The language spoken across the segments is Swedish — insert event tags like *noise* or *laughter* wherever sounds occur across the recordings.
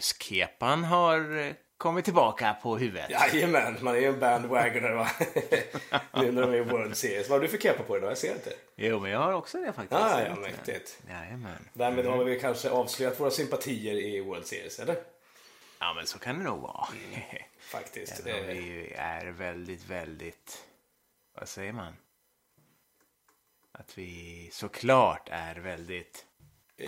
Dodgers-kepan har eh, kommit tillbaka på huvudet. Jajamän, man är ju en bandwagoner va. *laughs* nu när de är i World Series. Vad har du för kepa på dig då? Jag ser inte. Jo, men jag har också det faktiskt. Ah, ja, mäktigt. Jajamän. Därmed har vi kanske avslöjat våra sympatier i World Series, eller? Ja, men så kan det nog vara. Faktiskt. Även om vi ju är väldigt, väldigt... Vad säger man? Att vi såklart är väldigt...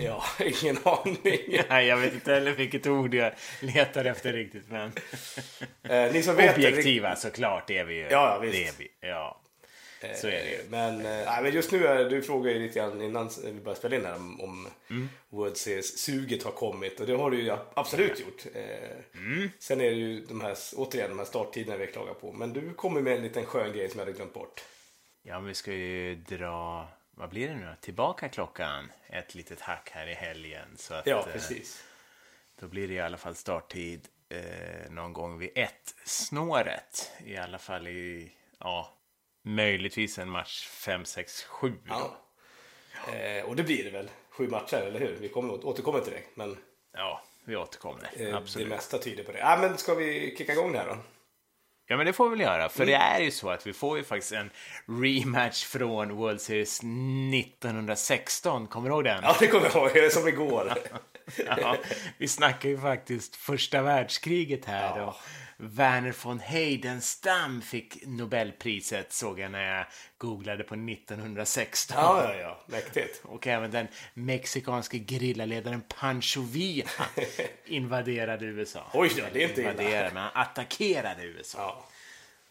Ja, *laughs* ingen aning. *laughs* Nej, jag vet inte heller vilket ord jag letar efter riktigt, men... Eh, ni som vet... Objektiva såklart är vi ju. Ja, visst. Det är vi. Ja, så är det ju. Men, eh, men just nu, är, du frågade ju lite grann innan vi började spela in här om, Mm. World Series-suget har kommit och det har det ju absolut gjort. Eh, Mm. Sen är det ju de här, återigen, de här starttiderna vi klagar på. Men du kommer med en liten skön grej som jag hade glömt bort. Ja, men vi ska ju dra... Vad blir det nu då? Tillbaka klockan ett litet hack här i helgen. Så att, Ja, eh, precis. Då blir det i alla fall starttid eh, någon gång vid ett snåret. I alla fall i, ja, möjligtvis en match 5, 6, 7. Ja. Eh, och det blir det väl. Sju matcher, eller hur? Vi kommer åt- återkommer till det. Men ja vi återkommer. eh, Absolut. det mesta tyder på det. Ah, men ska vi kicka igång det här då? Ja, men det får vi väl göra. För Mm. det är ju så att vi får ju faktiskt en rematch från World Series 1916. Kommer du ihåg den? Ja, det kommer jag ihåg. Det är som igår. *laughs* Ja, vi snackar ju faktiskt första världskriget här. Ja. Och Werner von Heidenstam fick Nobelpriset såg jag när jag googlade på 1916. ja, ja, ja. Mäktigt. Och även den mexikanske grillaledaren Pancho Villa *laughs* invaderade USA. Oj då, det är inte. Invaderade, men han attackerade USA. Ja.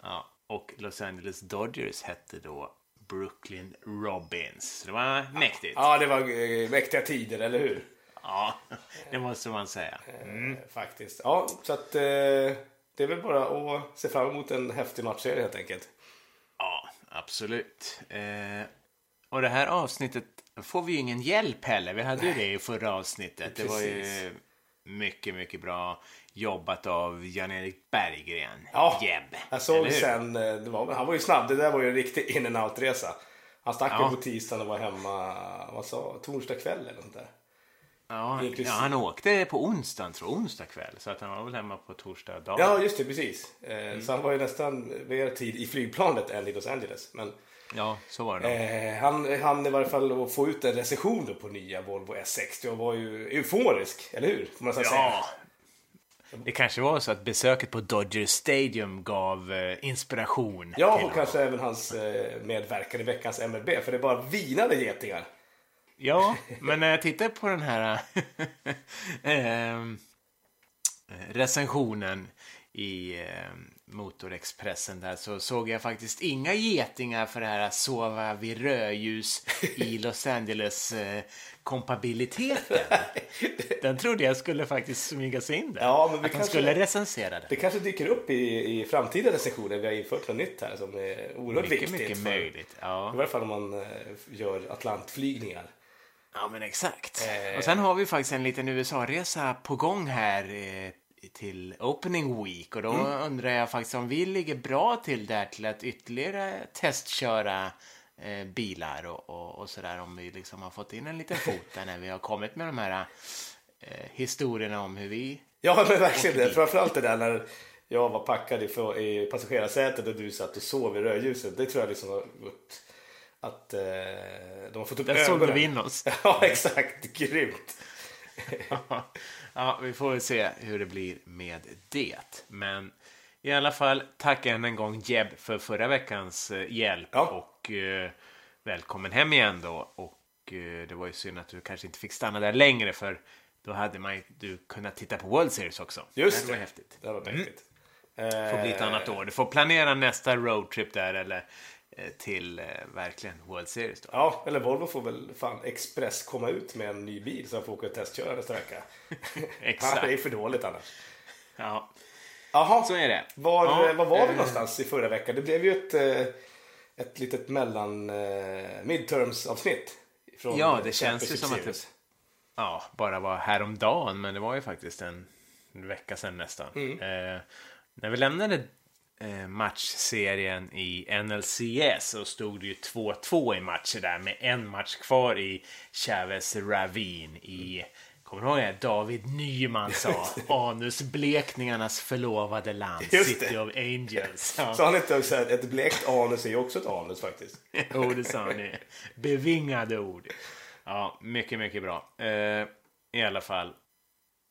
Ja, och Los Angeles Dodgers hette då Brooklyn Robins. Det var mäktigt. ja, det var eh, mäktiga tider, eller hur? Ja, *laughs* det måste man säga. Eh, Faktiskt. Ja, så att eh, det är väl bara att se fram emot en häftig matchserie helt enkelt. Ja, absolut. Eh, och det här avsnittet får vi ju ingen hjälp heller. Vi hade ju det i förra avsnittet. Det var ju Precis. mycket, mycket bra jobbat av Jan-Erik Berggren. Ja, Jeb. Jag såg sen, eh, det var, han var ju snabb, det där var ju en riktig in and out-resa. Han stack Ja. på tisdagen och var hemma, vad sa torsdag kväll eller något där. Ja, ja, han åkte på onsdagen, tror onsdag kväll. Så att han var väl hemma på torsdag dag. Ja, just det, precis. Eh, Mm. Så han var ju nästan mer tid i flygplanet än i Los Angeles. Men Ja, så var det eh, han han i varje fall att få ut en recension på nya Volvo S60 och var ju euforisk, eller hur? Får man så säga. Ja. Det kanske var så att besöket på Dodger Stadium gav eh, inspiration. Ja, och honom. kanske även hans eh, medverkan i veckans MLB, för det bara vinade getingar. Ja, men när jag tittar på den här *laughs* ehm, recensionen i eh, Motorexpressen där så såg jag faktiskt inga getingar för det här att sova vid rödljus i *laughs* Los Angeles eh, kompabiliteten. *laughs* Den trodde jag skulle faktiskt smyga sig in där. Ja, men vi att kanske- skulle recensera det. Det kanske dyker upp i, i framtida recensioner. Vi har infört något nytt här som är oerhört Mycket, viktigt. mycket för- möjligt. Ja. I varje fall om man eh, gör Atlantflygningar. Ja, men exakt. Eh. Och sen har vi faktiskt en liten USA-resa på gång här eh, till Opening Week. Och då Mm. undrar jag faktiskt om vi ligger bra till där till att ytterligare testköra eh, bilar och, och, och sådär. Om vi liksom har fått in en liten *laughs* fot där när vi har kommit med de här eh, historierna om hur vi... Ja, men verkligen det. Framförallt det där när jag var packad i passagerarsätet och du satt och sov i rödljuset. Det tror jag liksom har gått... Att eh, de har fått upp Där sålde ögonen. vi in oss. Ja, exakt. Grymt. *laughs* ja, vi får väl se hur det blir med det. Men i alla fall, tack än en gång Jeb för förra veckans eh, hjälp. Ja. Och eh, välkommen hem igen då. Och eh, det var ju synd att du kanske inte fick stanna där längre för då hade man du kunnat titta på World Series också. Just det. var det. häftigt. Det var mäktigt. Det får bli ett annat år. Du får planera nästa roadtrip där eller eh, till eh, verkligen World Series då. Ja, eller Volvo får väl fan express komma ut med en ny bil så han får åka och testköra nästa vecka. *laughs* Exakt. Det är för dåligt annars. Ja, Jaha, så är det. var, Ja, var var vi eh, någonstans i förra veckan? Det blev ju ett, eh, ett litet mellan eh, midterms-avsnitt. från Ja, eh, det känns ju som att det ja, bara var häromdagen, men det var ju faktiskt en vecka sedan nästan. Mm. Eh, när vi lämnade eh, matchserien i NLCS så stod det ju 2-2 i matcher där med en match kvar i Chavez Ravine i Kommer du ihåg det? David Nyman sa *laughs* anusblekningarnas förlovade land. City of Angels. *laughs* Ja. Så han inte också att ett blekt anus är också ett anus faktiskt. *laughs* Jo, det sa han. Bevingade ord. Ja, mycket, mycket bra. Eh, I alla fall.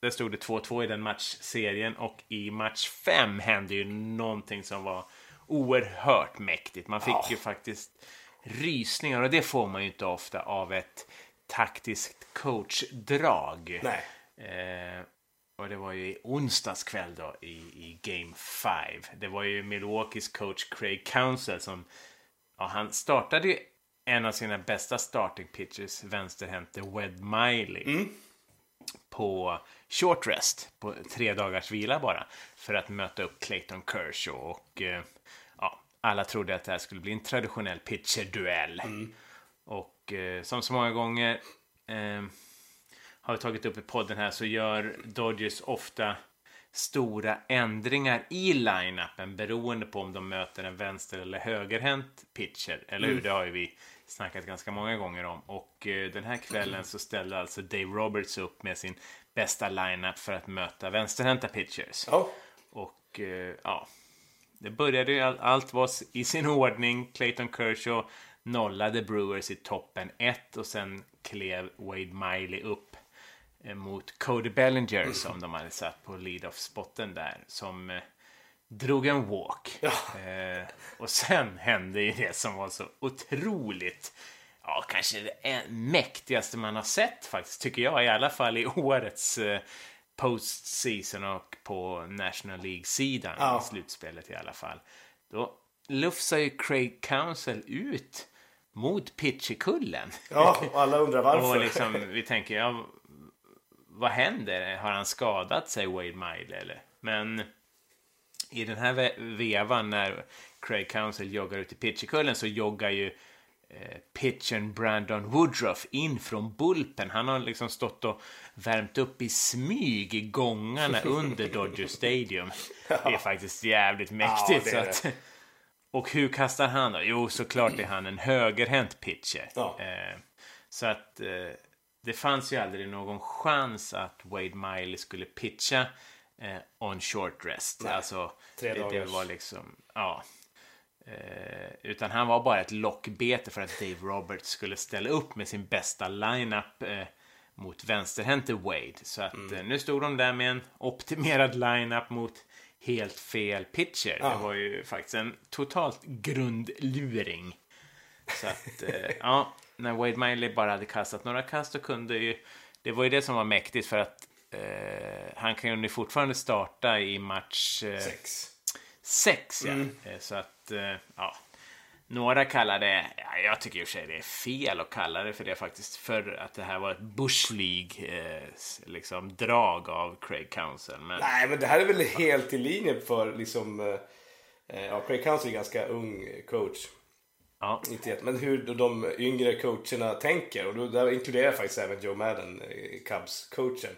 Där stod det 2-2 i den matchserien och i match 5 hände ju någonting som var oerhört mäktigt. Man fick Ja. ju faktiskt rysningar och det får man ju inte ofta av ett taktiskt coachdrag. Nej. Eh, och det var ju i onsdags kväll då i, i Game 5. Det var ju Milwaukees coach Craig Counsell som ja, han startade ju en av sina bästa starting pitchers, vänsterhänte Wed Miley. På short rest, på tre dagars vila bara. För att möta upp Clayton Kershaw. Och eh, ja, alla trodde att det här skulle bli en traditionell pitcherduell. Och eh, som så många gånger eh, har vi tagit upp i podden här så gör Dodgers ofta stora ändringar i line-upen beroende på om de möter en vänster eller högerhänt pitcher. Eller hur? Det har ju vi snackat ganska många gånger om. Och eh, den här kvällen så ställde alltså Dave Roberts upp med sin bästa line-up för att möta vänsterhänta pitchers. Ja. Och eh, ja, det började ju, all, allt var i sin ordning. Clayton Kershaw nollade Brewers i toppen 1 och sen klev Wade Miley upp eh, mot Cody Bellinger som de hade satt på lead-off-spotten där. Som drog en walk. Eh, och sen hände ju det som var så otroligt Ja, kanske det mäktigaste man har sett faktiskt, tycker jag. I alla fall i *laughs* årets eh, postseason och på National League-sidan Ja. i slutspelet i alla fall. Då lufsar ju Craig Counsell ut mot pitcherkullen. ja, och alla undrar varför. Och liksom, vi tänker, ja, vad händer? Har han skadat sig, Wade Miley, eller? Men i den här ve- vevan när Craig Counsell joggar ut i pitcherkullen så joggar ju eh, pitchen Brandon Woodruff in från bulpen. Han har liksom stått och värmt upp i smyg i gångarna *laughs* under Dodger Stadium. Det är faktiskt jävligt mäktigt. det är så att, och hur kastar han då? Jo, såklart är han en högerhänt pitcher. Ja. Eh, så att eh, det fanns ju aldrig någon chans att Wade Miley skulle pitcha eh, on short rest. Nej. Alltså, Tre det, dagars. var liksom, ja. Eh, utan han var bara ett lockbete för att Dave Roberts skulle ställa upp med sin bästa lineup eh, mot vänsterhänte Wade. Så att Mm. eh, nu stod de där med en optimerad lineup mot helt fel pitcher. Ja. Det var ju faktiskt en totalt grundluring. Så att, eh, *laughs* ja, när Wade Miley bara hade kastat några kast och kunde ju... Det var ju det som var mäktigt för att eh, han kunde ju fortfarande starta i match eh, Sex. sex. Ja. Mm. Eh, Så att, eh, ja. Några kallar det, ja, jag tycker i och för sig det är fel att kalla det för det faktiskt, för att det här var ett Bush League eh, liksom, drag av Craig Counsell. Men Nej, men det här är väl helt i linje för liksom... eh, Ja, Craig Counsell är en ganska ung coach. ja, Inte men hur de yngre coacherna tänker. Och då, där inkluderar jag faktiskt även Joe Madden, Cubs-coachen.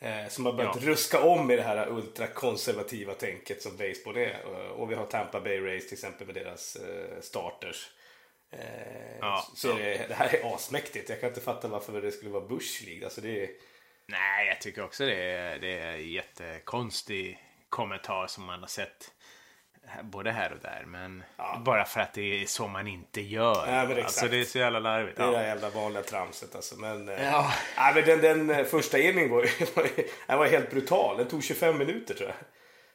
Eh, som har börjat Ja. ruska om i det här ultrakonservativa tänket som baseball är. Och, och vi har Tampa Bay Rays till exempel med deras eh, starters. Eh, Ja, så ja. Det, det här är asmäktigt. Jag kan inte fatta varför det skulle vara Bush League. Alltså det är, nej, jag tycker också det är, det är en jättekonstig kommentar som man har sett både här och där. Men Ja. bara för att det är så man inte gör. Ja, men alltså det är så jävla larvigt. det är det Ja. där jävla vanliga tramset alltså. Men, eh, Ja. nej, men den, den eh, första inningen var, *laughs* den var helt brutal. Den tog 25 minuter tror jag.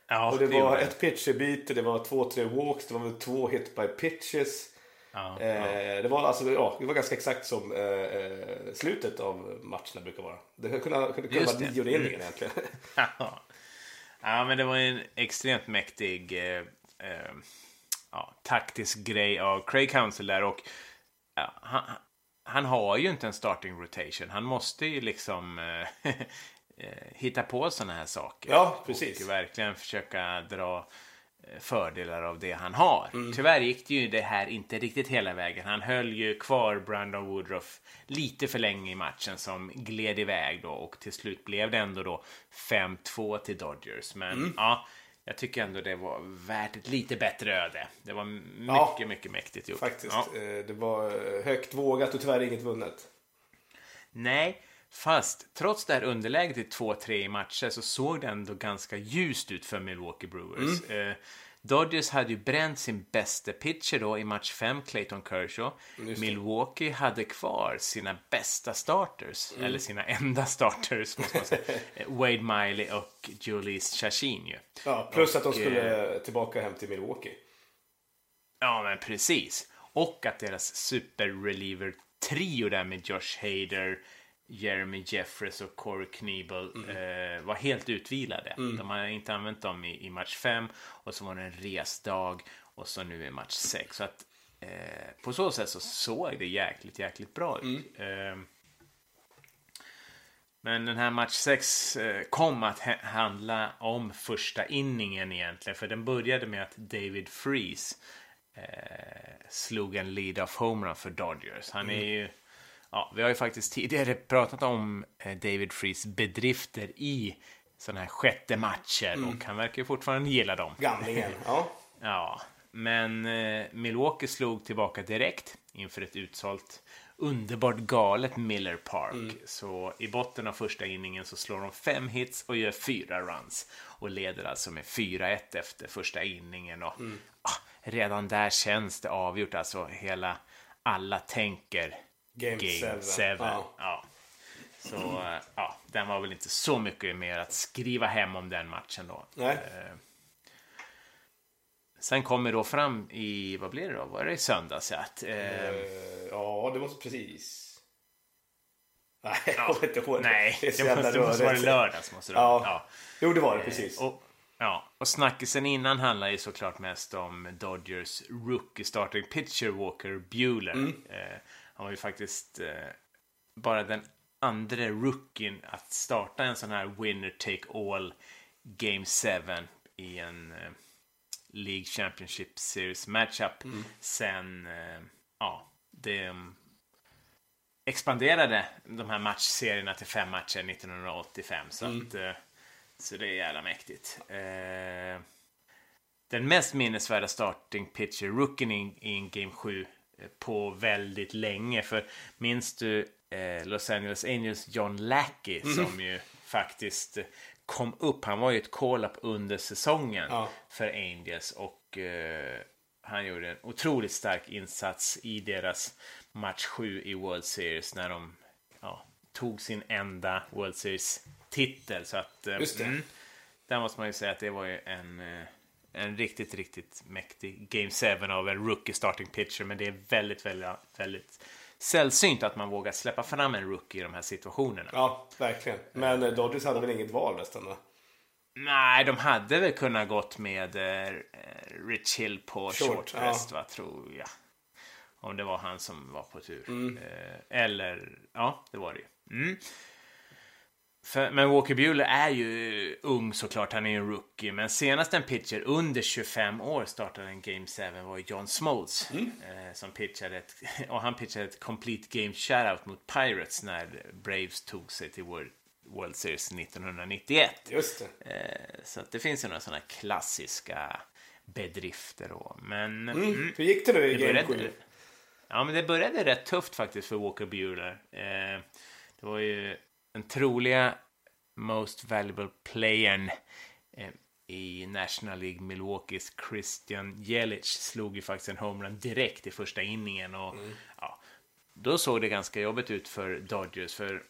Ja, Och det gjorde var ett pitcherbyte, det var två, tre walks, det var väl två hit by pitches. Ja, Eh, det, var alltså, ja, det var ganska exakt som eh, eh, slutet av matcherna brukar vara. Det kunde kunde Just vara det. nionde inningen egentligen. *laughs* Ja. Ja, men det var en extremt mäktig eh, eh, ja, taktisk grej av Craig Counsell där. Och ja, han, han har ju inte en starting rotation. Han måste ju liksom eh, *laughs* eh, hitta på sådana här saker. Ja, precis. Och verkligen försöka dra fördelar av det han har. Mm. Tyvärr gick det ju det här inte riktigt hela vägen. Han höll ju kvar Brandon Woodruff lite för länge i matchen som gled iväg då och till slut blev det ändå då 5-2 till Dodgers. Men Mm. ja, jag tycker ändå det var värt ett lite bättre öde. Det var mycket, Ja, mycket mäktigt gjort. Faktiskt. Ja. Eh, det var eh, högt vågat och tyvärr inget vunnet. Nej, Fast trots det här underläget i 2-3 i matcher så såg det ändå ganska ljust ut för Milwaukee Brewers. Mm. Eh, Dodgers hade ju bränt sin bästa pitcher då i match 5, Clayton Kershaw. Milwaukee hade kvar sina bästa starters, Mm. eller sina enda starters, måste man säga. *laughs* Eh, Wade Miley och Julius Chachin ju. Ja, plus att de Och, skulle tillbaka hem till Milwaukee. Ja, men precis. Och att deras super-reliever-trio där med Josh Hader, Jeremy Jeffress och Corey Knebel eh, var helt utvilade. De har inte använt dem i, i match 5 och så var det en resdag och så nu i match 6. Så att eh, på så sätt så såg det jäkligt, jäkligt bra ut. Eh, men den här match 6 eh, kom att ha- handla om första inningen egentligen. För den började med att David Freeze eh, slog en lead-off homerun för Dodgers. Han är ju... Ja, vi har ju faktiskt tidigare pratat om eh, David Freeze bedrifter i sådana här sjätte matcher och han verkar ju fortfarande gilla dem. Gamlingen. *laughs* Ja. Ja, men eh, Milwaukee slog tillbaka direkt inför ett utsålt underbart galet Miller Park. Så i botten av första inningen så slår de fem hits och gör fyra runs och leder alltså med 4-1 efter första inningen. Och, ah, redan där känns det avgjort, alltså hela alla tänker Game seven. seven. Ja. Ja. Så eh, ja, den var väl inte så mycket mer att skriva hem om den matchen då. Nej. Eh, Sen kommer då fram i, vad blir det då? Var det i söndags? ja, Att, eh, Eh, ja, det måste precis. Nej, jag kommer inte ihåg. nej, det måste, det måste vara lördags. Måste det Ja. ja. Jo, det var det precis. Och, ja, och snackisen innan handlar ju såklart mest om Dodgers rookie starting pitcher Walker Bueller. Mm. Eh, han var ju faktiskt eh, bara den andra rookien att starta en sån här winner take all Game 7 i en eh, League Championship Series matchup Mm. sen eh, ja, det um, expanderade de här matchserierna till fem matcher 1985. Så, Mm. att, eh, så det är jävla mäktigt. Eh, den mest minnesvärda starting pitcher rookien i, i en Game 7 eh, på väldigt länge. För minns du eh, Los Angeles Angels John Lackey Mm. som ju faktiskt eh, kom upp. Han var ju ett call-up under säsongen Ja. för Angels och eh, han gjorde en otroligt stark insats i deras match 7 i World Series när de ja, tog sin enda World Series-titel. Så att, eh, Just det. där måste man ju säga att det var ju en, eh, en riktigt, riktigt mäktig Game 7 av en rookie starting pitcher. Men det är väldigt, väldigt, väldigt sällsynt att man vågar släppa fram en rookie i de här situationerna. Ja, verkligen. Men eh, Dodgers hade väl inget val nästan? va? Nej, de hade väl kunnat gått med eh, Rich Hill på Short, short, ja. va, tror jag. Om det var han som var på tur. Eh, eller, ja, det var det ju. Mm. För, men Walker Buehler är ju ung såklart, han är ju en rookie. Men senast en pitcher under 25 år startade en Game 7 var John Smoltz. Eh, som pitchade ett, *laughs* och han pitchade ett complete game shutout mot Pirates när Braves tog sig till World, World Series 1991. Just det. Eh, Så det finns ju några sådana klassiska bedrifter då. Men Mm. mm, Hur gick det nu i det Game började, 7? ja, men det började rätt tufft faktiskt för Walker Buehler. Eh, det var ju den troliga most valuable playern eh, i National League Milwaukees Christian Jelic slog ju faktiskt en homerun direkt i första inningen. Och, ja, då såg det ganska jobbigt ut för Dodgers. För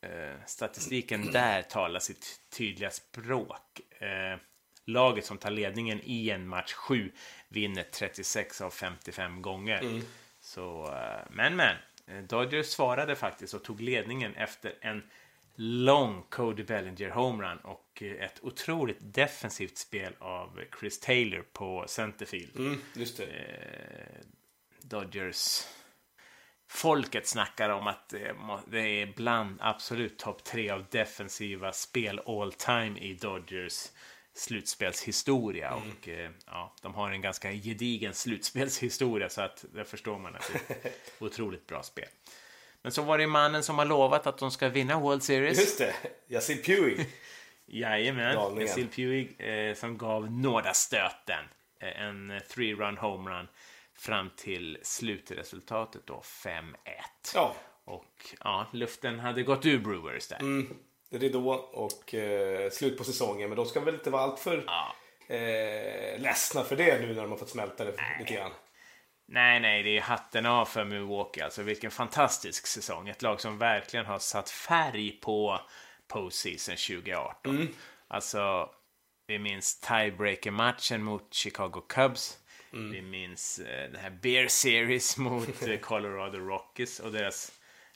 eh, statistiken *clears throat* där talar sitt tydliga språk. Eh, laget som tar ledningen i en match 7 vinner 36 av 55 gånger. Så, eh, men men, eh, Dodgers svarade faktiskt och tog ledningen efter en lång Cody Bellinger homerun och ett otroligt defensivt spel av Chris Taylor på centerfield. Mm, just det. Eh, Dodgers folket snackar om att det det är bland absolut topp tre av defensiva spel all time i Dodgers slutspelshistoria. Och eh, ja, de har en ganska gedigen slutspelshistoria så att där förstår man att det är ett *laughs* otroligt bra spel. Men så var det mannen som har lovat att de ska vinna World Series. Just det. Yasin Puig. *laughs* Jajamän. Basil Puig eh, som gav nådastöten. Eh, en eh, three-run homerun fram till slutresultatet då 5-1. Ja. Och ja, luften hade gått ur Brewers där. Mm, ridå och eh, slut på säsongen. Men de ska väl inte vara alltför Ja. eh, ledsna för det nu när de har fått smälta det lite grann. Nej, nej, det är hatten av för Milwaukee. Alltså vilken fantastisk säsong. Ett lag som verkligen har satt färg på postseason 2018. Alltså, vi minns tiebreaker-matchen mot Chicago Cubs. Vi minns eh, den här Bear Series *laughs* mot eh, *laughs* Colorado Rockies och deras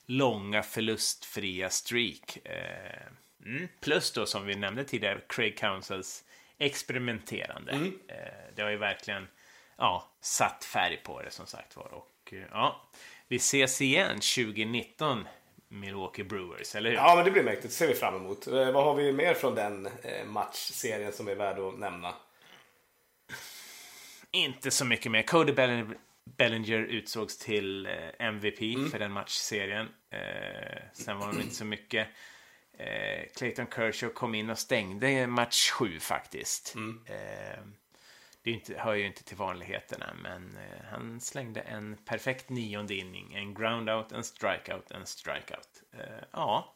långa förlustfria streak. Eh, mm. Plus då, som vi nämnde tidigare, Craig Councils experimenterande. Eh, det har ju verkligen ja, satt färg på det som sagt var. Och eh, ja, vi ses igen 2019 Milwaukee Brewers, eller hur? Ja, men det blir mäktigt. Det ser vi fram emot. Eh, vad har vi mer från den eh, matchserien som är värd att nämna? Inte så mycket mer. Cody Bellinger, Bellinger utsågs till eh, MVP för den matchserien. Sen var det inte så mycket. Clayton Kershaw kom in och stängde match 7 faktiskt. Eh, det inte, hör ju inte till vanligheterna, men eh, han slängde en perfekt nionde inning. En groundout, en strikeout, en strikeout. Eh, ja,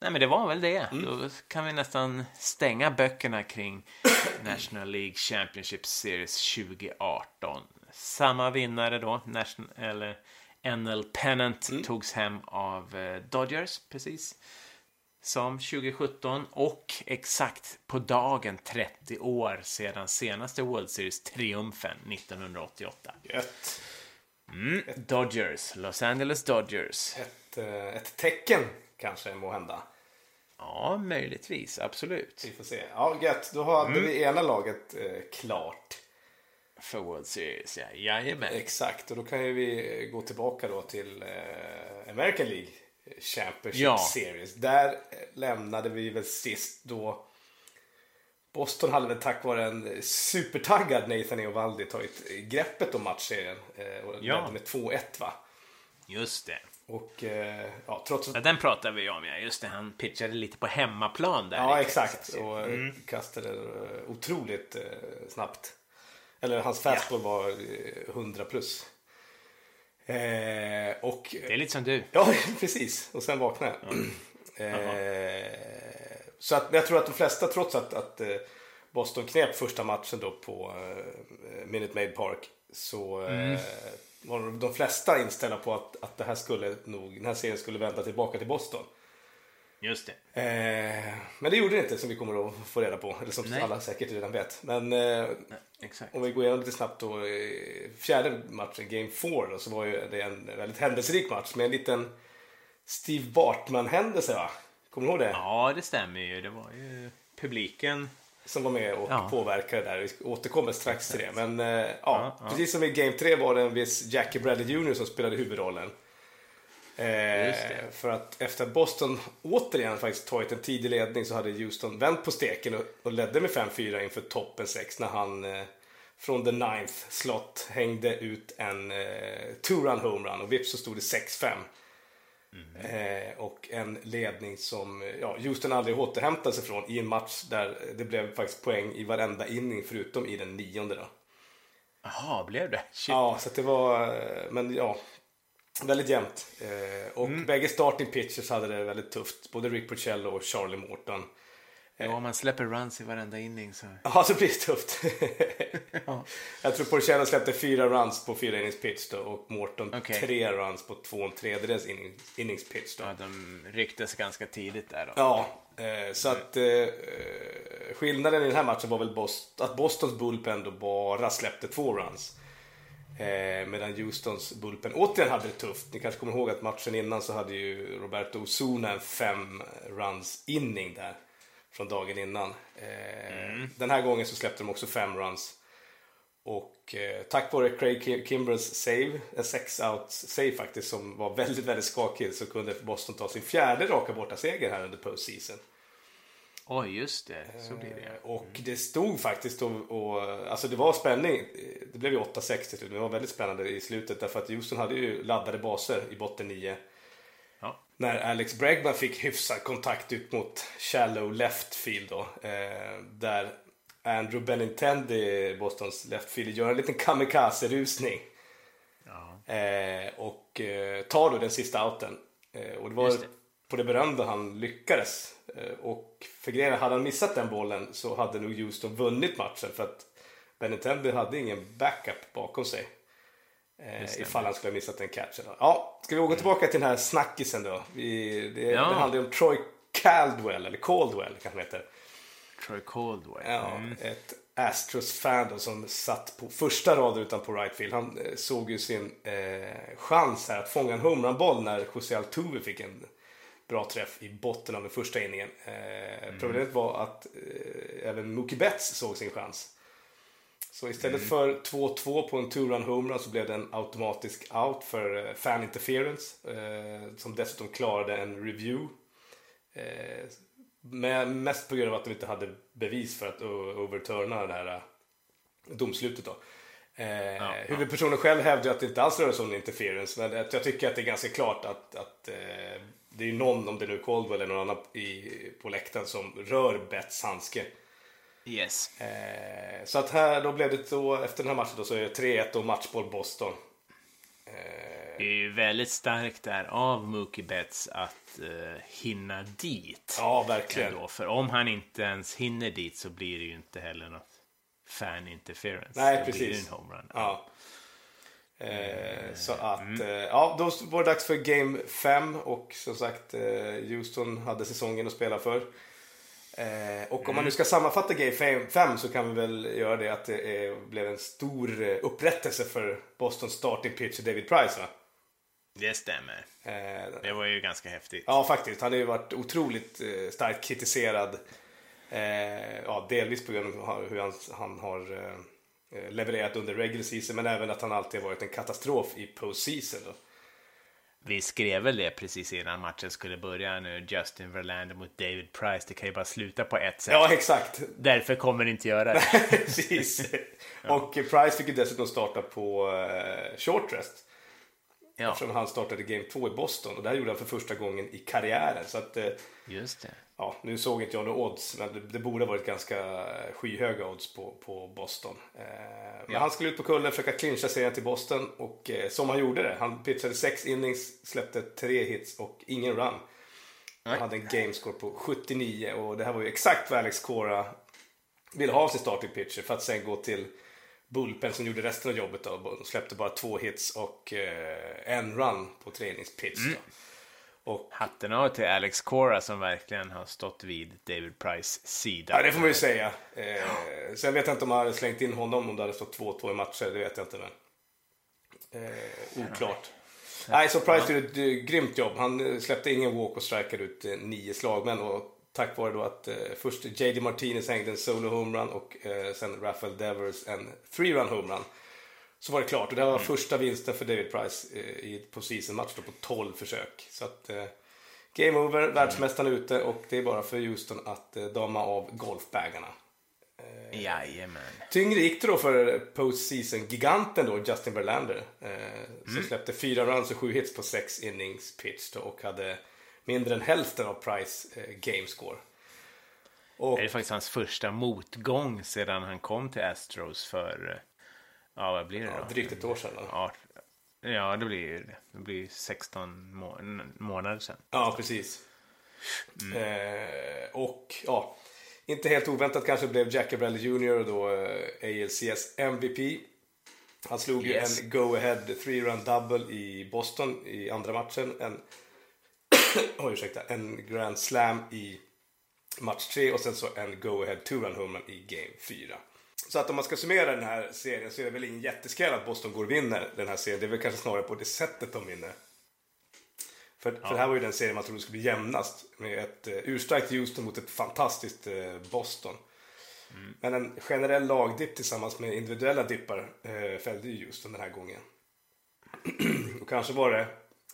Nej, men det var väl det. Då kan vi nästan stänga böckerna kring *clears throat* National League Championship Series 2018. Samma vinnare då, National, eller NL Pennant, togs hem av eh, Dodgers, precis som 2017 och exakt på dagen 30 år sedan senaste World Series-triumfen 1988. Gött. Mm, Dodgers, Los Angeles Dodgers. Ett, eh, ett tecken kanske må hända. Ja, möjligtvis, absolut. Vi får se. Ja, gött. Då hade vi ena laget eh, klart. För World Series, ja. Jajamän. Exakt, och då kan ju vi gå tillbaka då till eh, American League Championship Ja. Series. Där lämnade vi väl sist då Boston hade väl tack vare en supertaggad Nathan Eovaldi tagit greppet om matchserien eh, och Ja. med 2-1 va. Just det. Och eh, ja, trots att Ja, den pratar vi om, ja. Just det, han pitchade lite på hemmaplan där. Ja, exakt. Och eh, kastade eh, otroligt snabbt. Eller hans fastball var eh, 100 plus. Eh, och... Det är lite som du. Ja, *laughs* precis. Och sen vaknade jag. eh, så att, jag tror att de flesta, trots att, att eh, Boston knep första matchen då på eh, Minute Maid Park, så eh, var de- de flesta inställda på att, att det här skulle nog, den här serien skulle vända tillbaka till Boston. Just det. Eh, men det gjorde det inte som vi kommer att få reda på. Eller som Nej. alla säkert redan vet. Men eh, Exakt. om vi går igenom lite snabbt då. eh, Fjärde matchen, Game 4, då, så var ju det en väldigt händelserik match med en liten Steve Bartman-händelse va? Kommer du ihåg det? Ja, det stämmer ju. Det var ju publiken. Som var med och Ja. påverkade där. Vi återkommer strax till det. Men eh, ja, Ja, ja. precis som i Game 3 var det en viss Jackie Bradley Jr som spelade huvudrollen. Eh, för att efter att Boston återigen faktiskt tagit en tidig ledning så hade Houston vänt på steken och, och ledde med 5-4 inför toppen 6 när han eh, från the ninth slot hängde ut en eh, two-run homerun och vips så stod det 6-5. Eh, och en ledning som eh, ja, Houston aldrig återhämtade sig från i en match där det blev faktiskt poäng i varenda inning förutom i den nionde. Då. Jaha, blev det? Shit. Ja, så det var, eh, men ja, väldigt jämnt. Eh, och bägge starting pitchers hade det väldigt tufft. Både Rick Porcello och Charlie Morton. Ja, om man släpper runs i varenda inning så... *laughs* Ja, så blir det tufft. *laughs* Jag tror Porcello släppte fyra runs på fyra innings pitch då, och Morton Okej. tre runs på två och en tredjedels inning, innings pitch. Då. Ja, de rycktes ganska tidigt där då. Ja, eh, så att eh, skillnaden i den här matchen var väl Bos- att Bostons bullpen då bara släppte två runs. Eh, medan Houstons bullpen återigen hade det tufft. Ni kanske kommer ihåg att matchen innan så hade ju Roberto Osuna en fem runs inning där. Från dagen innan. Eh, Den här gången så släppte de också fem runs. Och eh, tack vare Craig Kim- Kimbrels save, en sex out save faktiskt, som var väldigt, väldigt skakig, så kunde Boston ta sin fjärde raka bortaseger här under postseason. Oj, just det. Så blir det. Och det stod faktiskt och, och alltså det var spänning. Det blev ju 8-6 till slut, det var väldigt spännande i slutet därför att Houston hade ju laddade baser i botten 9. Ja. När Alex Bregman fick hyfsad kontakt ut mot shallow left field då. Eh, där Andrew Benintendi, Bostons left field, gör en liten kamikaze-rusning. Ja. Eh, och eh, tar då den sista outen. Eh, och det var det. på det berömda han lyckades. Eh, och för grejen hade han missat den bollen så hade nog Houston vunnit matchen för att Benintendi hade ingen backup bakom sig. Eh, ifall han skulle ha missat den catchen. Ja, ska vi gå tillbaka till den här snackisen då? Vi, det, Ja. det handlar ju om Troy Caldwell, eller Caldwell kanske han heter. Troy Caldwell. Ja, Mm. ett Astros-fan som satt på första raden utanpå right field. Han eh, såg ju sin eh, chans här att fånga en homerunboll när José Altuve fick en bra träff i botten av den första inningen. Eh, Problemet var att eh, även Mookie Betts såg sin chans. Så istället för 2-2 på en two-run homerun så blev det en automatisk out för eh, fan interference. Eh, som dessutom klarade en review. Eh, med, mest på grund av att de inte hade bevis för att overturna det här eh, domslutet. Då. Eh, ja. Huvudpersonen själv hävdar att det inte alls rör sig om interference. Men jag tycker att det är ganska klart att, att eh, det är någon, om det nu är Caldwell eller någon annan i, på läktaren som rör Betts handske. Yes. Eh, så att här, då blev det så, efter den här matchen då så är det 3-1 och matchboll Boston. Eh, Det är ju väldigt starkt där av Mookie Betts att eh, hinna dit. ja, verkligen. Ändå. För om han inte ens hinner dit så blir det ju inte heller något fan interference. Nej, Då blir det precis. en homerun. Ja. Eh, så att, eh, ja, då var det dags för Game 5 och som sagt, eh, Houston hade säsongen att spela för. Och om man nu ska sammanfatta Game 5 så kan vi väl göra det att det blev en stor upprättelse för Bostons starting pitcher David Price va? Det stämmer. Det var ju ganska häftigt. Ja, faktiskt. Han har ju varit otroligt starkt kritiserad. Ja, delvis på grund av hur han, han har levererat under regular season, men även att han alltid varit en katastrof i postseason. Vi skrev väl det precis innan matchen skulle börja nu. Justin Verlander mot David Price. Det kan ju bara sluta på ett sätt. Ja, exakt. Därför kommer det inte göra det. *laughs* Precis. *laughs* Och eh, Price fick ju dessutom starta på eh, short rest. Ja, Eftersom han startade Game 2 i Boston. Och det här gjorde han för första gången i karriären. Så att, eh, just det. ja, nu såg inte jag några odds, men det, det borde ha varit ganska skyhöga odds på, på Boston. Eh, men Ja. han skulle ut på kullen, försöka clincha serien till Boston och eh, som han gjorde det. Han pitchade sex innings, släppte tre hits och ingen run. Han hade en gamescore på 79 och det här var ju exakt vad Alex Cora ville ha av sin starting pitcher för att sen gå till Bullpen som gjorde resten av jobbet. Då. De släppte bara två hits och eh, en run på träningspitch. Då. Och Hatten av till Alex Cora som verkligen har stått vid David Price sida. Ja, det får man ju säga. Eh, sen vet jag inte om man hade slängt in honom om det hade stått 2-2 i matcher. Det vet jag inte. Men, eh, oklart. Nej, så Price gjorde ett eh, grymt jobb. Han eh, släppte ingen walk och strikade ut eh, nio slagmän. Och tack vare då att eh, först J.D. Martinez hängde en solo homerun och eh, sen Rafael Devers en three-run homerun. Så var det klart. Och det här var första vinsten för David Price eh, i på season-match då på 12 försök. Så att eh, game over, världsmästaren är ute och det är bara för Houston att eh, dama av golfbagarna. Jajamän. Tyngre gick det då för postseason-giganten då, Justin Verlander. Eh, som släppte fyra runs och sju hits på sex innings pitch då, och hade mindre än hälften av Price eh, gamescore. Och, Det är faktiskt hans första motgång sedan han kom till Astros för, eh, ja vad blir det ja, då? drygt ett år sedan. Ja, ja det blir ju det. Det blir 16 må månader sedan. Ja, precis. Eh, och ja, inte helt oväntat kanske blev Jack Abrell Jr. då eh, ALCS MVP. Han slog Yes. ju en go-ahead three-run double i Boston i andra matchen. En, *coughs* oj, ursäkta, en grand slam i match 3 och sen så en go-ahead two-run homerun i game 4. Så att om man ska summera den här serien så är det väl ingen jätteskräll att Boston går och vinner den här serien. Det är väl kanske snarare på det sättet de vinner. För, för det här var ju den serien man trodde skulle bli jämnast. Med ett uh, urstarkt Houston mot ett fantastiskt eh, Boston. Men en generell lagdipp tillsammans med individuella dippar uh, fällde ju Houston den här gången. *clears throat* Och kanske var det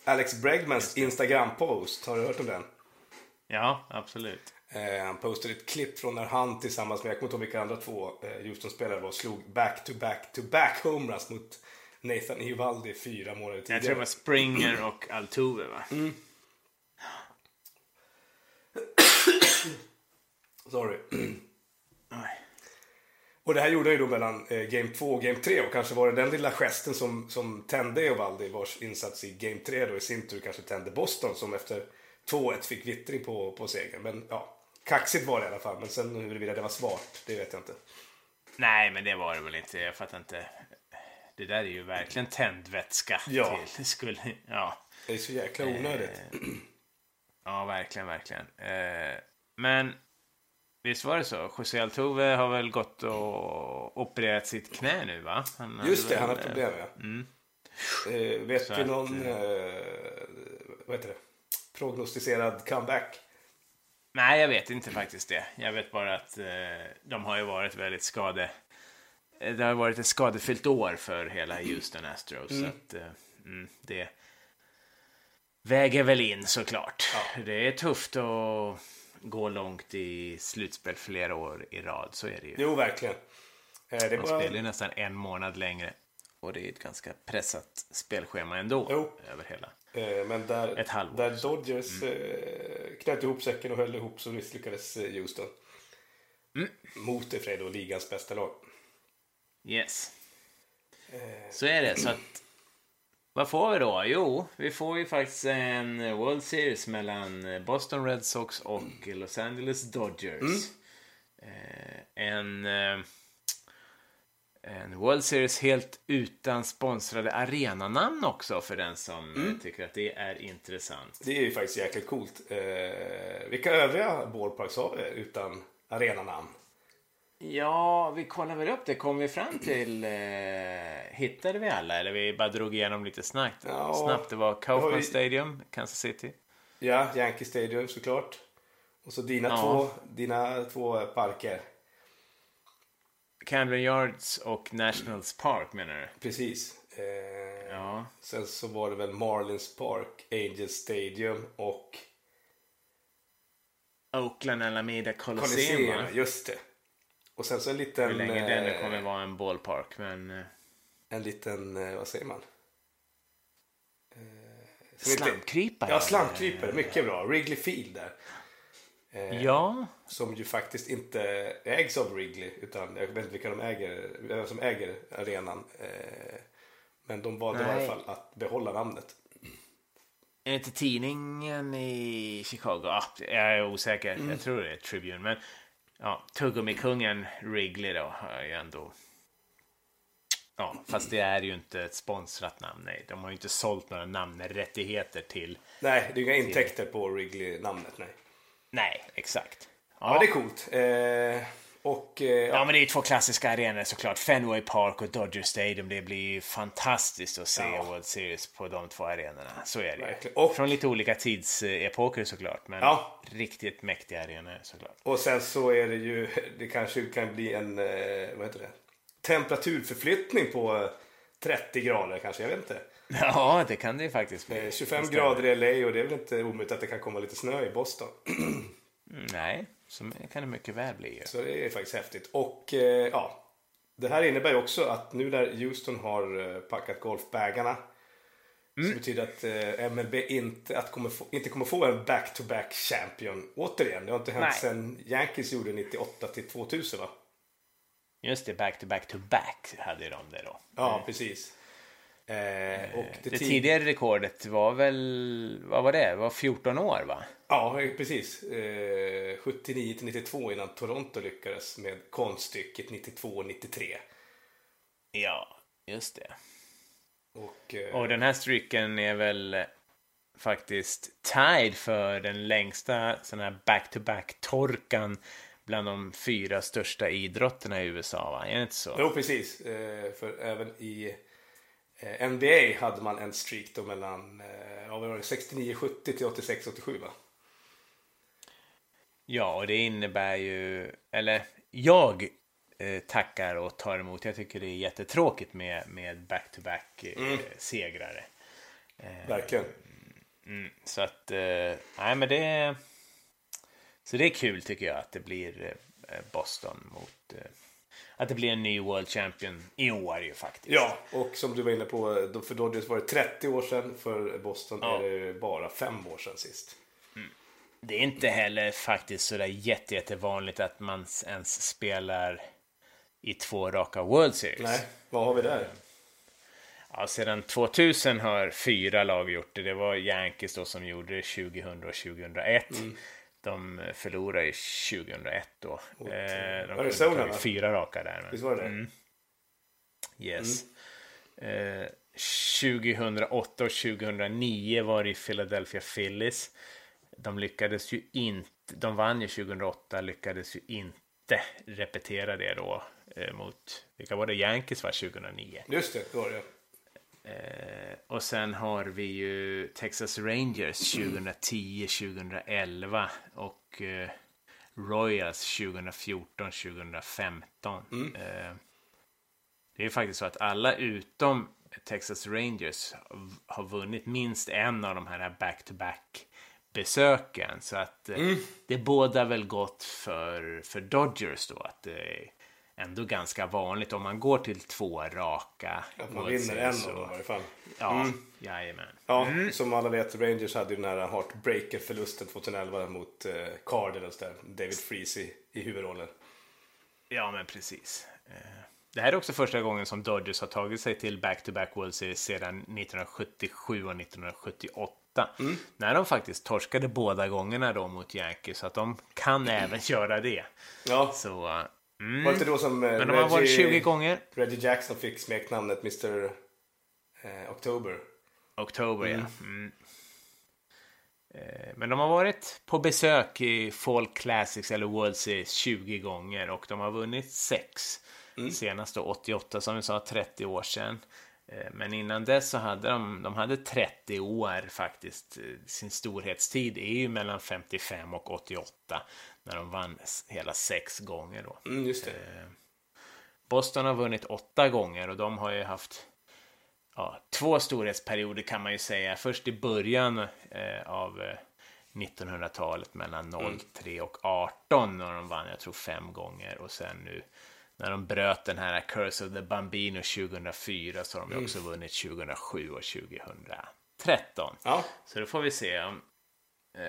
Alex Bregmans Instagram-post. Har du hört om den? Ja, absolut. Eh, han postade ett klipp från när han tillsammans med, jag kommer inte ihåg vilka andra två eh, Houston-spelare var, slog back-to-back-to-back homeruns mot Nathan Eovaldi fyra månader Jag tidigare. tror det var Springer och Altuve va? *clears throat* Sorry. Oj. Och det här gjorde han ju då mellan eh, Game 2 och Game 3 och kanske var det den lilla gesten som, som tände Eovaldi vars insats i Game 3 då i sin tur kanske tände Boston som efter 2-1 fick vittring på, på segern. Men ja, kaxigt var det i alla fall. Men sen huruvida det var svart, det vet jag inte. Nej, men det var det väl inte. Jag fattar inte. Det där är ju verkligen tändvätska. Ja. Till, skulle, ja. Det är så jäkla onödigt. ja, verkligen, verkligen. Eh, men visst var det så? José Altuve har väl gått och opererat sitt knä nu, va? Han Just det, väl, han har eh, problem ja. Eh, vet Så att, någon, eh, vad heter det, prognostiserad comeback? Nej, jag vet inte faktiskt det. Jag vet bara att eh, de har ju varit väldigt skade... eh, Det har varit ett skadefyllt år för hela Houston Astros. Så att, eh, mm, det väger väl in såklart. Det är tufft att gå långt i slutspel flera år i rad. Så är det ju. Jo, verkligen. Eh, det De bara, spelar ju nästan en månad längre. Och det är ett ganska pressat spelschema ändå. Jo. Över hela. eh, men där, Ett halvår. där Dodgers eh, knöt ihop säcken och höll ihop så misslyckades eh, Houston. Mot för sig då ligans bästa lag. Yes. Så är det. Så att, vad får vi då? Jo, vi får ju faktiskt en World Series mellan Boston Red Sox och Los Angeles Dodgers. Eh, en, eh, en World Series helt utan sponsrade arenanamn också för den som eh, tycker att det är intressant. Det är ju faktiskt jäkligt coolt. Eh, vilka övriga ballparks har vi utan arenanamn? Ja, vi kollar väl upp det. Kom vi fram till... Eh, hittade vi alla? Eller vi bara drog igenom lite snabbt? Ja. snabbt. Det var Kaufman ju- Stadium, Kansas City. Ja, Yankee Stadium såklart. Och så dina, Ja. två, dina två parker. Camden Yards och Nationals Park menar du? Precis. Eh, Ja. Sen så var det väl Marlins Park, Angels Stadium och Oakland Alameda Coliseum. Coliseum. Just det. Och sen så en liten... Hur länge den eh, kommer vara en ballpark. Men eh, En liten, eh, vad säger man? Eh, slamkrypare. Ja, slamkrypare. Mycket bra. Wrigley Field där. Eh, Ja, Som ju faktiskt inte ägs av Wrigley. Utan jag vet inte vilka de äger, vem som äger arenan. Eh, men de valde i alla fall att behålla namnet. är det inte tidningen i Chicago? Ah, jag är osäker. Mm. Jag tror det är Tribune. Men ja, Tuggummi-kungen Wrigley då har ju ändå... Ja, fast det är ju inte ett sponsrat namn. Nej, de har ju inte sålt några namnrättigheter till... Nej, det är inga intäkter på Wrigley-namnet. Nej. Nej, exakt. Ja, det är coolt. Eh, och eh, Ja, ja, men det är ju två klassiska arenor såklart. Fenway Park och Dodger Stadium. Det blir ju fantastiskt att se Ja. World Series på de två arenorna. Så är det. Verkligen. Och- Från lite olika tidsepoker såklart. Men Ja. riktigt mäktiga arenor såklart. och sen så är det ju, det kanske kan bli en, eh, vad heter det? Temperaturförflyttning på eh, 30 grader kanske, jag vet inte. *laughs* Ja, det kan det ju faktiskt bli. Eh, 25 Det stämmer. grader i LA och det är väl inte omöjligt att det kan komma lite snö i Boston. *clears throat* Mm, Nej, så kan det mycket väl bli ju. Så det är faktiskt häftigt. Och eh, ja, det här innebär också att nu när Houston har eh, packat golfbagarna så betyder att eh, MLB inte, att kommer få, inte kommer få en back-to-back champion återigen. Det har inte hänt Nej. sedan Yankees gjorde 98 till 2000 va? Just det, back to back to back hade de det då. Ja, precis. Eh, och Det, det, tid- tidigare rekordet var väl, vad var det? Det var 14 år va? Ja, precis. Eh, 79 till 92 innan Toronto lyckades med konststycket 92-93. Ja, just det. Och, eh, Och den här streaken är väl faktiskt tied för den längsta sån här back-to-back-torkan bland de fyra största idrotterna i USA, va? Är det inte så? Jo, precis. Eh, för även i NBA hade man en streak då mellan eh, ja, vad var det, 69-70 till 86-87 va? Ja, och det innebär ju, eller jag eh, tackar och tar emot. Jag tycker det är jättetråkigt med, med back-to-back eh, segrare. Verkligen. Mm, så att, eh, nej men det Så det är kul tycker jag att det blir eh, Boston mot eh, Att det blir en ny World Champion i år ju faktiskt. Ja, och som du var inne på, för Dodgers var det 30 år sedan. För Boston Ja. är det bara 5 år sedan sist. Det är inte heller faktiskt sådär jätte, jättevanligt att man ens spelar i två raka World Series. Nej, vad har vi där? Ja, sedan 2000 har fyra lag gjort det. Det var Yankees då som gjorde det 2000 och 2001. Mm. De förlorade ju 2001 då. Och, eh, de Arizona, fyra raka där. Visst var det mm. Yes. Mm. Eh, 2008 och 2009 var det i Philadelphia Phillies. De lyckades ju inte, de vann ju 2008, lyckades ju inte repetera det då eh, mot, vilka var det, Yankees var 2009. Just det, det var det. Eh, och sen har vi ju Texas Rangers 2010, 2011 och eh, Royals 2014, 2015. Mm. Eh, det är faktiskt så att alla utom Texas Rangers har vunnit minst en av de här back-to-back besöken. Så att eh, mm. det båda väl gott för, för Dodgers då. Att det är ändå ganska vanligt om man går till två raka. Att man vinner en av dem i varje fall. Ja, mm. jajamän. Ja, mm. som alla vet, Rangers hade ju den här heartbreaker-förlusten 2011 mot eh, Cardinals där. David Freese i, i huvudrollen. Ja, men precis. Eh. Det här är också första gången som Dodgers har tagit sig till back-to-back World Series sedan 1977 och 1978. Mm. När de faktiskt torskade båda gångerna då mot Yankees. Så att de kan mm. *clears throat* även göra det. Ja. Så, mm. Var det inte då som eh, Men de har varit 20 gånger. Reggie Jackson fick smeknamnet Mr. Eh, October. October, mm. ja. Mm. Eh, men de har varit på besök i Folk Classics eller World Series 20 gånger och de har vunnit 6. Mm. Senast då 88 som vi sa, 30 år sedan. Eh, men innan dess så hade de, de hade 30 år faktiskt. Eh, sin storhetstid är ju mellan 55 och 88 när de vann hela sex gånger då. Mm, just det. Eh, Boston har vunnit åtta gånger och de har ju haft ja, två storhetsperioder kan man ju säga. Först i början eh, av 1900-talet mellan 03 mm. och 18 när de vann, jag tror fem gånger och sen nu när de bröt den här Curse of the Bambino 2004 så har de mm. också vunnit 2007 och 2013. Ja. Så då får vi se om eh,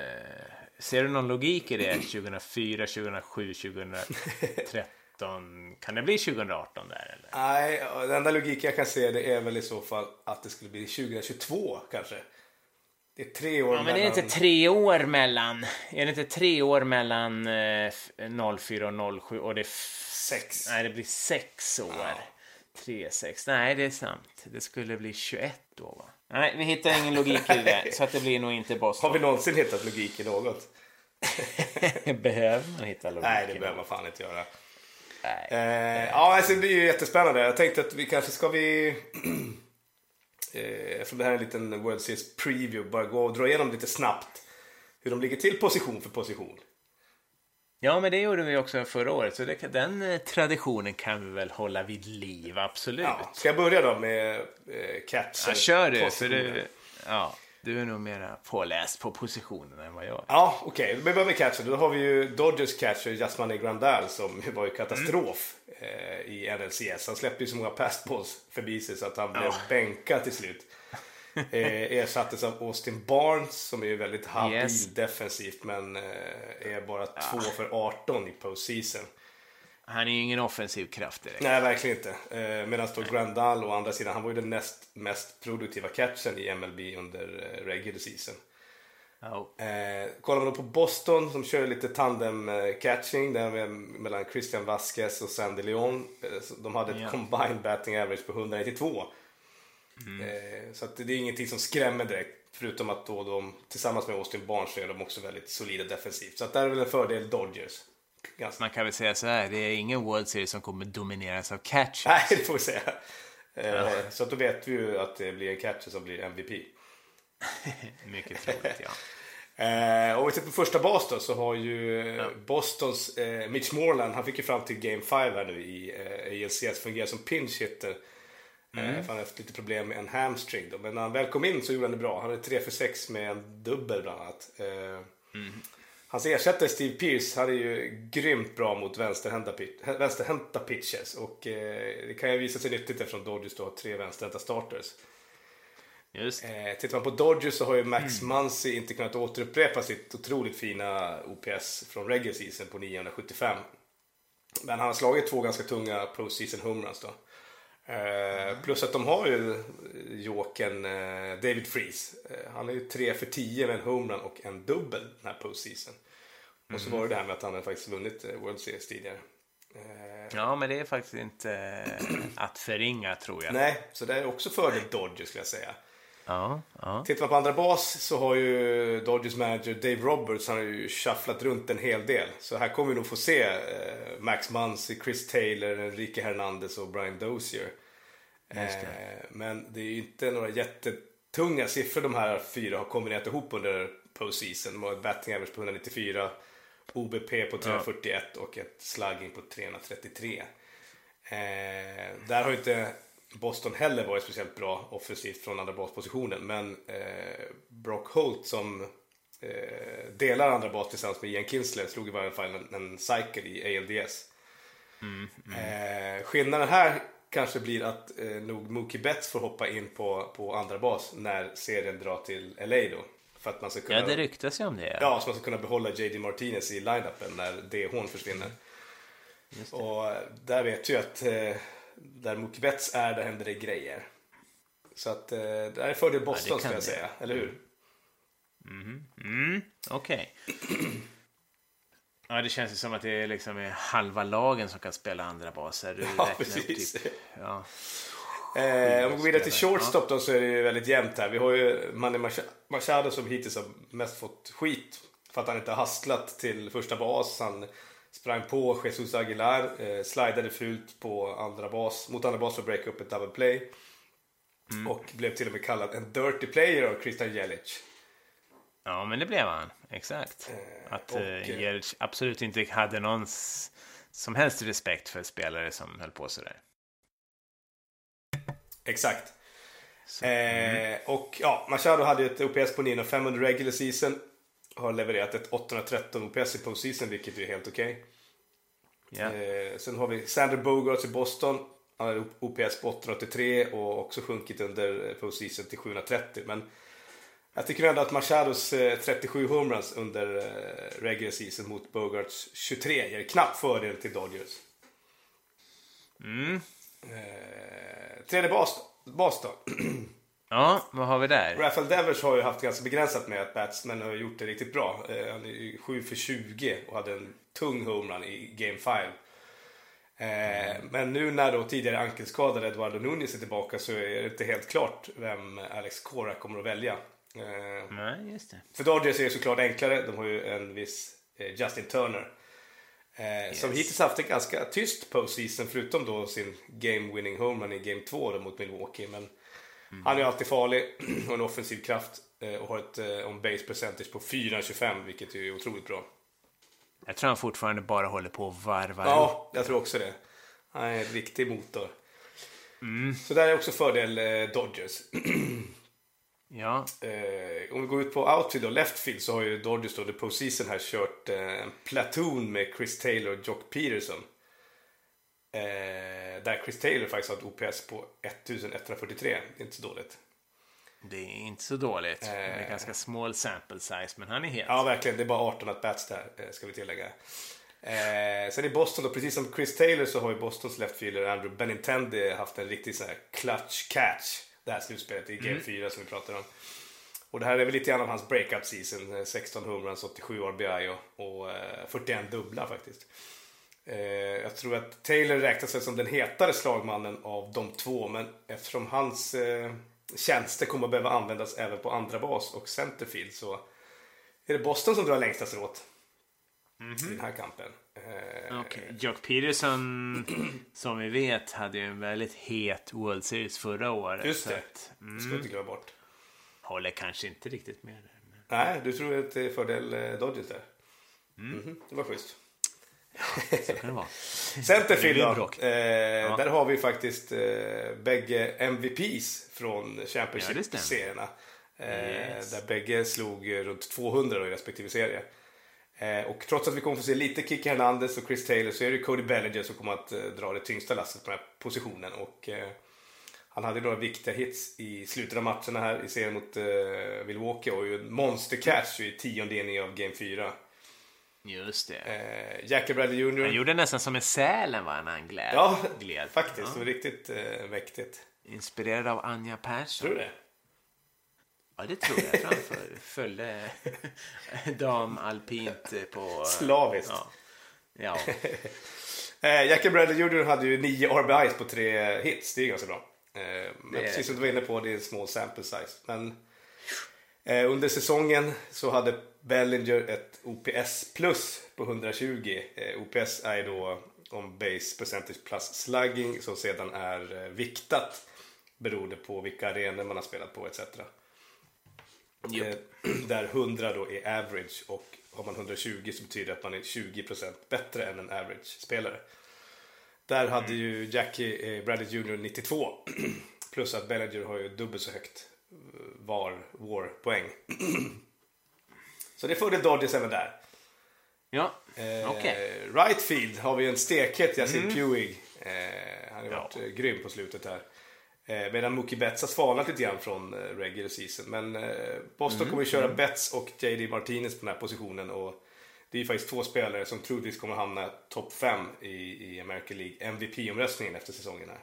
Ser du någon logik i det? 2004, 2007, 2013? Kan det bli 2018 där eller? Nej, den enda logik jag kan se det är väl i så fall att det skulle bli 2022 kanske. Det är tre år ja, men det är inte tre år mellan. Är det inte tre år mellan eh, 04 och 07 och det är Sex. Nej, det blir sex år. Ja. Tre, sex. Nej, det är sant. Det skulle bli 21 då, va? Nej, vi hittar ingen logik i det. så att det blir nog inte Boston. Har vi någonsin hittat logik i något? *laughs* behöver man hitta logik Nej, det behöver man fan inte göra. Nej. Eh, ja, alltså, det blir ju jättespännande. Jag tänkte att vi kanske ska vi... *clears throat* eh, eftersom det här är en liten World Series preview, bara gå och dra igenom lite snabbt hur de ligger till position för position. Ja, men det gjorde vi också förra året, så det, den eh, traditionen kan vi väl hålla vid liv, absolut. Ja, ska jag börja då med eh, catchen? Ja, kör du, för du, ja, du är nog mera påläst på positionen än vad jag är. Ja, okej. Okay. Vi börjar med catchen. Då har vi ju Dodgers catcher Jasmani Grandal som var ju katastrof mm. i NLCS. Han släppte ju så många passballs förbi sig så att han blev bänkad till slut. *laughs* eh, ersattes av Austin Barnes som är väldigt habil yes. defensivt men eh, är bara 2 ja. för 18 i postseason. Han är ju ingen offensiv kraft direkt. Nej, verkligen inte. Eh, Medan då Grandal å andra sidan, han var ju den näst mest produktiva catchen i MLB under eh, regular season. Oh. Eh, kollar man då på Boston som kör lite tandem eh, catching där mellan Christian Vasquez och Sandy Leon. Eh, de hade ett yeah. combined batting average på 192. Mm. Eh, så det är ingenting som skrämmer direkt. Förutom att då de tillsammans med Austin Barnes är de också väldigt solida defensivt. Så att där är väl en fördel Dodgers. Ganska. Man kan väl säga så här, det är ingen World Series som kommer domineras av catchers. Nej, det får vi säga. Eh, ja. Så då vet vi ju att det blir en catcher som blir MVP. *laughs* Mycket troligt, ja. Eh, och vi tittar på första bas då så har ju ja. Bostons eh, Mitch Moreland, han fick ju fram till Game 5 här nu i eh, ALCS, fungerar som pinch hitter. Mm. Eh, för han har haft lite problem med en hamstring då. Men när han väl kom in så gjorde han det bra. Han hade 3 för 6 med en dubbel bland annat. Eh, mm. Hans ersättare Steve Pierce hade ju grymt bra mot vänsterhänta, vänsterhänta pitches. Och eh, det kan ju visa sig nyttigt eftersom Dodgers då har tre vänsterhänta starters. Just. Eh, tittar man på Dodgers så har ju Max mm. Muncy inte kunnat återupprepa sitt otroligt fina OPS från regular season på 975. Men han har slagit två ganska tunga postseason homeruns då. Eh, plus att de har ju jokern eh, David Freeze. Eh, han är ju 3 för 10 med en homerun och en dubbel den här postseason. Och så var det det här med att han har faktiskt vunnit eh, World Series tidigare. Eh, Ja, men det är faktiskt inte eh, att förringa tror jag. nej, så det är också fördel Dodgers skulle jag säga. Ja, ja. Tittar man på andra bas så har ju Dodgers manager Dave Roberts han har ju shufflat runt en hel del. Så här kommer vi nog få se eh, Max Muncy, Chris Taylor, Enrique Hernandez och Brian Dozier. Det. Eh, men det är ju inte några jättetunga siffror de här fyra har kombinerat ihop under postseason. De har ett batting average på 194, OBP på 341 och ett slugging på 333. Eh, där har ju inte Boston heller varit speciellt bra offensivt från andra baspositionen. Men eh, Brock Holt som eh, delar andra bas tillsammans med Ian Kinsler slog i varje fall en, en cycle i ALDS. Eh, skillnaden här kanske blir att eh, nog Mookie Betts får hoppa in på, på andra bas när serien drar till LA då. För att man ska kunna, ja, det ryktas ju om det. ja, så man ska kunna behålla JD Martinez i line-upen när DH'n försvinner. Och eh, där vet ju att där Betts är, där händer det grejer. Så att eh, det här är fördel Boston kan skulle jag det. säga, eller hur? Mm, okej. Ja, det känns ju som att det är liksom halva lagen som kan spela andra baser. Du *laughs* Ja, upp precis. Typ, ja. Eh, om vi går vidare till shortstop då så är det ju väldigt jämnt här. Vi har ju Manny Mach- Machado som hittills har mest fått skit för att han inte har hastlat till första bas. Han sprang på Jesus Aguilar, eh, slidade fult på andra bas, mot andra bas för att breaka upp ett double play. Mm. Och blev till och med kallad en dirty player av Christian Jelic. ja, men det blev han. Exakt. Att och, eh, eh, Jeric absolut inte hade någon som helst respekt för spelare som höll på sådär. Exakt. Så, Eh, och ja, Machado hade ju ett OPS på 905 under regular season. Har levererat ett 813 OPS i postseason, vilket är helt okej. ja. Eh, sen har vi Sander Bogarts i Boston. Han har OPS på 883 och också sjunkit under eh, postseason till 730. Men jag tycker ändå att Machados eh, 37 homeruns under eh, regular season mot Bogarts 23 ger knapp fördel till Dodgers. Mm. Eh, tredje bas, bas då. Ja, vad har vi där? Rafael Devers har ju haft ganska begränsat med att batsmen har gjort det riktigt bra. Eh, han är ju 7 för 20 och hade en tung homerun i Game 5. Eh, men nu när då tidigare ankelskadade Eduardo Nunez är tillbaka så är det inte helt klart vem Alex Cora kommer att välja. Eh, Nej, just det. för Dodgers är det såklart enklare. De har ju en viss Justin Turner. Eh, Som hittills haft en ganska tyst postseason förutom då sin game winning homerun i game 2 då mot Milwaukee. Men han är ju alltid farlig *clears throat* och en offensiv kraft eh, och har ett eh, on base percentage på 4,25 vilket är otroligt bra. Jag tror han fortfarande bara håller på att varva upp. Ja, jag tror också det. Han är en riktig motor. Så där är också fördel eh, Dodgers. *clears throat* Ja, om vi går ut på outfield och left field så har ju Dodgers då the postseason här kört en platoon med Chris Taylor och Jock Peterson. Eh, där Chris Taylor faktiskt har ett OPS på 1143. Det är inte så dåligt. det är inte så dåligt. Det är Eh. ganska small sample size, men han är het. Ja, verkligen. Det är bara 18 at bats där, eh, ska vi tillägga. Eh, sen i Boston då, precis som Chris Taylor så har ju Bostons leftfielder Andrew Benintendi haft en riktig sån här clutch catch. Det här slutspelet i Game 4 som vi pratar om. Och det här är väl lite grann av hans breakup season. eh, 16 homeruns, 87 RBI och, och eh, 41 dubbla faktiskt. Eh, jag tror att Taylor räknas väl som den hetare slagmannen av de två. Men eftersom hans eh, tjänster kommer att behöva användas även på andra bas och centerfield så är det Boston som drar längsta strået i den här kampen. Eh, Okej. Jock Peterson, *clears throat* som vi vet, hade ju en väldigt het World Series förra året. Just det. Att, mm, ska vi inte glömma bort. håller kanske inte riktigt med. där, men- Nej, du tror att det är fördel eh, Dodgers där? Mhm, det var schysst. *laughs* Så kan det vara. Centerfield då. Eh, Där har vi faktiskt eh, bägge MVPs från Ja, Championship-serierna. Eh, Yes. Där bägge slog runt 200 då i respektive serie. Eh, och trots att vi kommer få se lite Kiki Hernandez och Chris Taylor så är det Cody Bellinger som kommer att eh, dra det tyngsta lasset på den här positionen. Och, eh, han hade några viktiga hits i slutet av matcherna här i serien mot eh, Milwaukee och ju en monster catch i tionde inningen av Game 4. Just det. Eh, Jackie Bradley Jr. Han gjorde nästan som en sälen va, när han gled. Ja, gled. faktiskt. Ja. Det var riktigt eh, mäktigt. Inspirerad av Anja Persson. Tror du det? Ja, det tror jag. Han föl- följde *laughs* dam alpint på... Slaviskt. Ja. ja. *laughs* Eh, Jackie Bradley Jr. hade ju nio RBIs på tre hits. Det är ganska bra. Eh, men Det precis som du var inne på, det är en small sample size. Men eh, under säsongen så hade Bellinger ett OPS plus på 120. Eh, OPS är då om base percentage plus slugging som sedan är eh, viktat beroende på vilka arenor man har spelat på etc. Eh, *clears throat* där 100 då är average och har man 120 så betyder det att man är 20% bättre än en average-spelare. Där hade ju Jackie eh, Bradley Jr 92 *clears throat* plus att Bellinger har ju dubbelt så högt var war-poäng. *clears throat* så det är fördel Dodgers även där. Ja, Eh, okej. Right field har vi en stekhet Yasin Puig. Eh, han har Ja. varit eh, grym på slutet här. Eh, medan Mookie Betts har svalnat lite grann från eh, regular season. Men eh, Boston kommer att köra Betts och JD Martinez på den här positionen. Och det är faktiskt två spelare som troligtvis kommer hamna topp 5 i, i American League MVP-omröstningen efter säsongen här.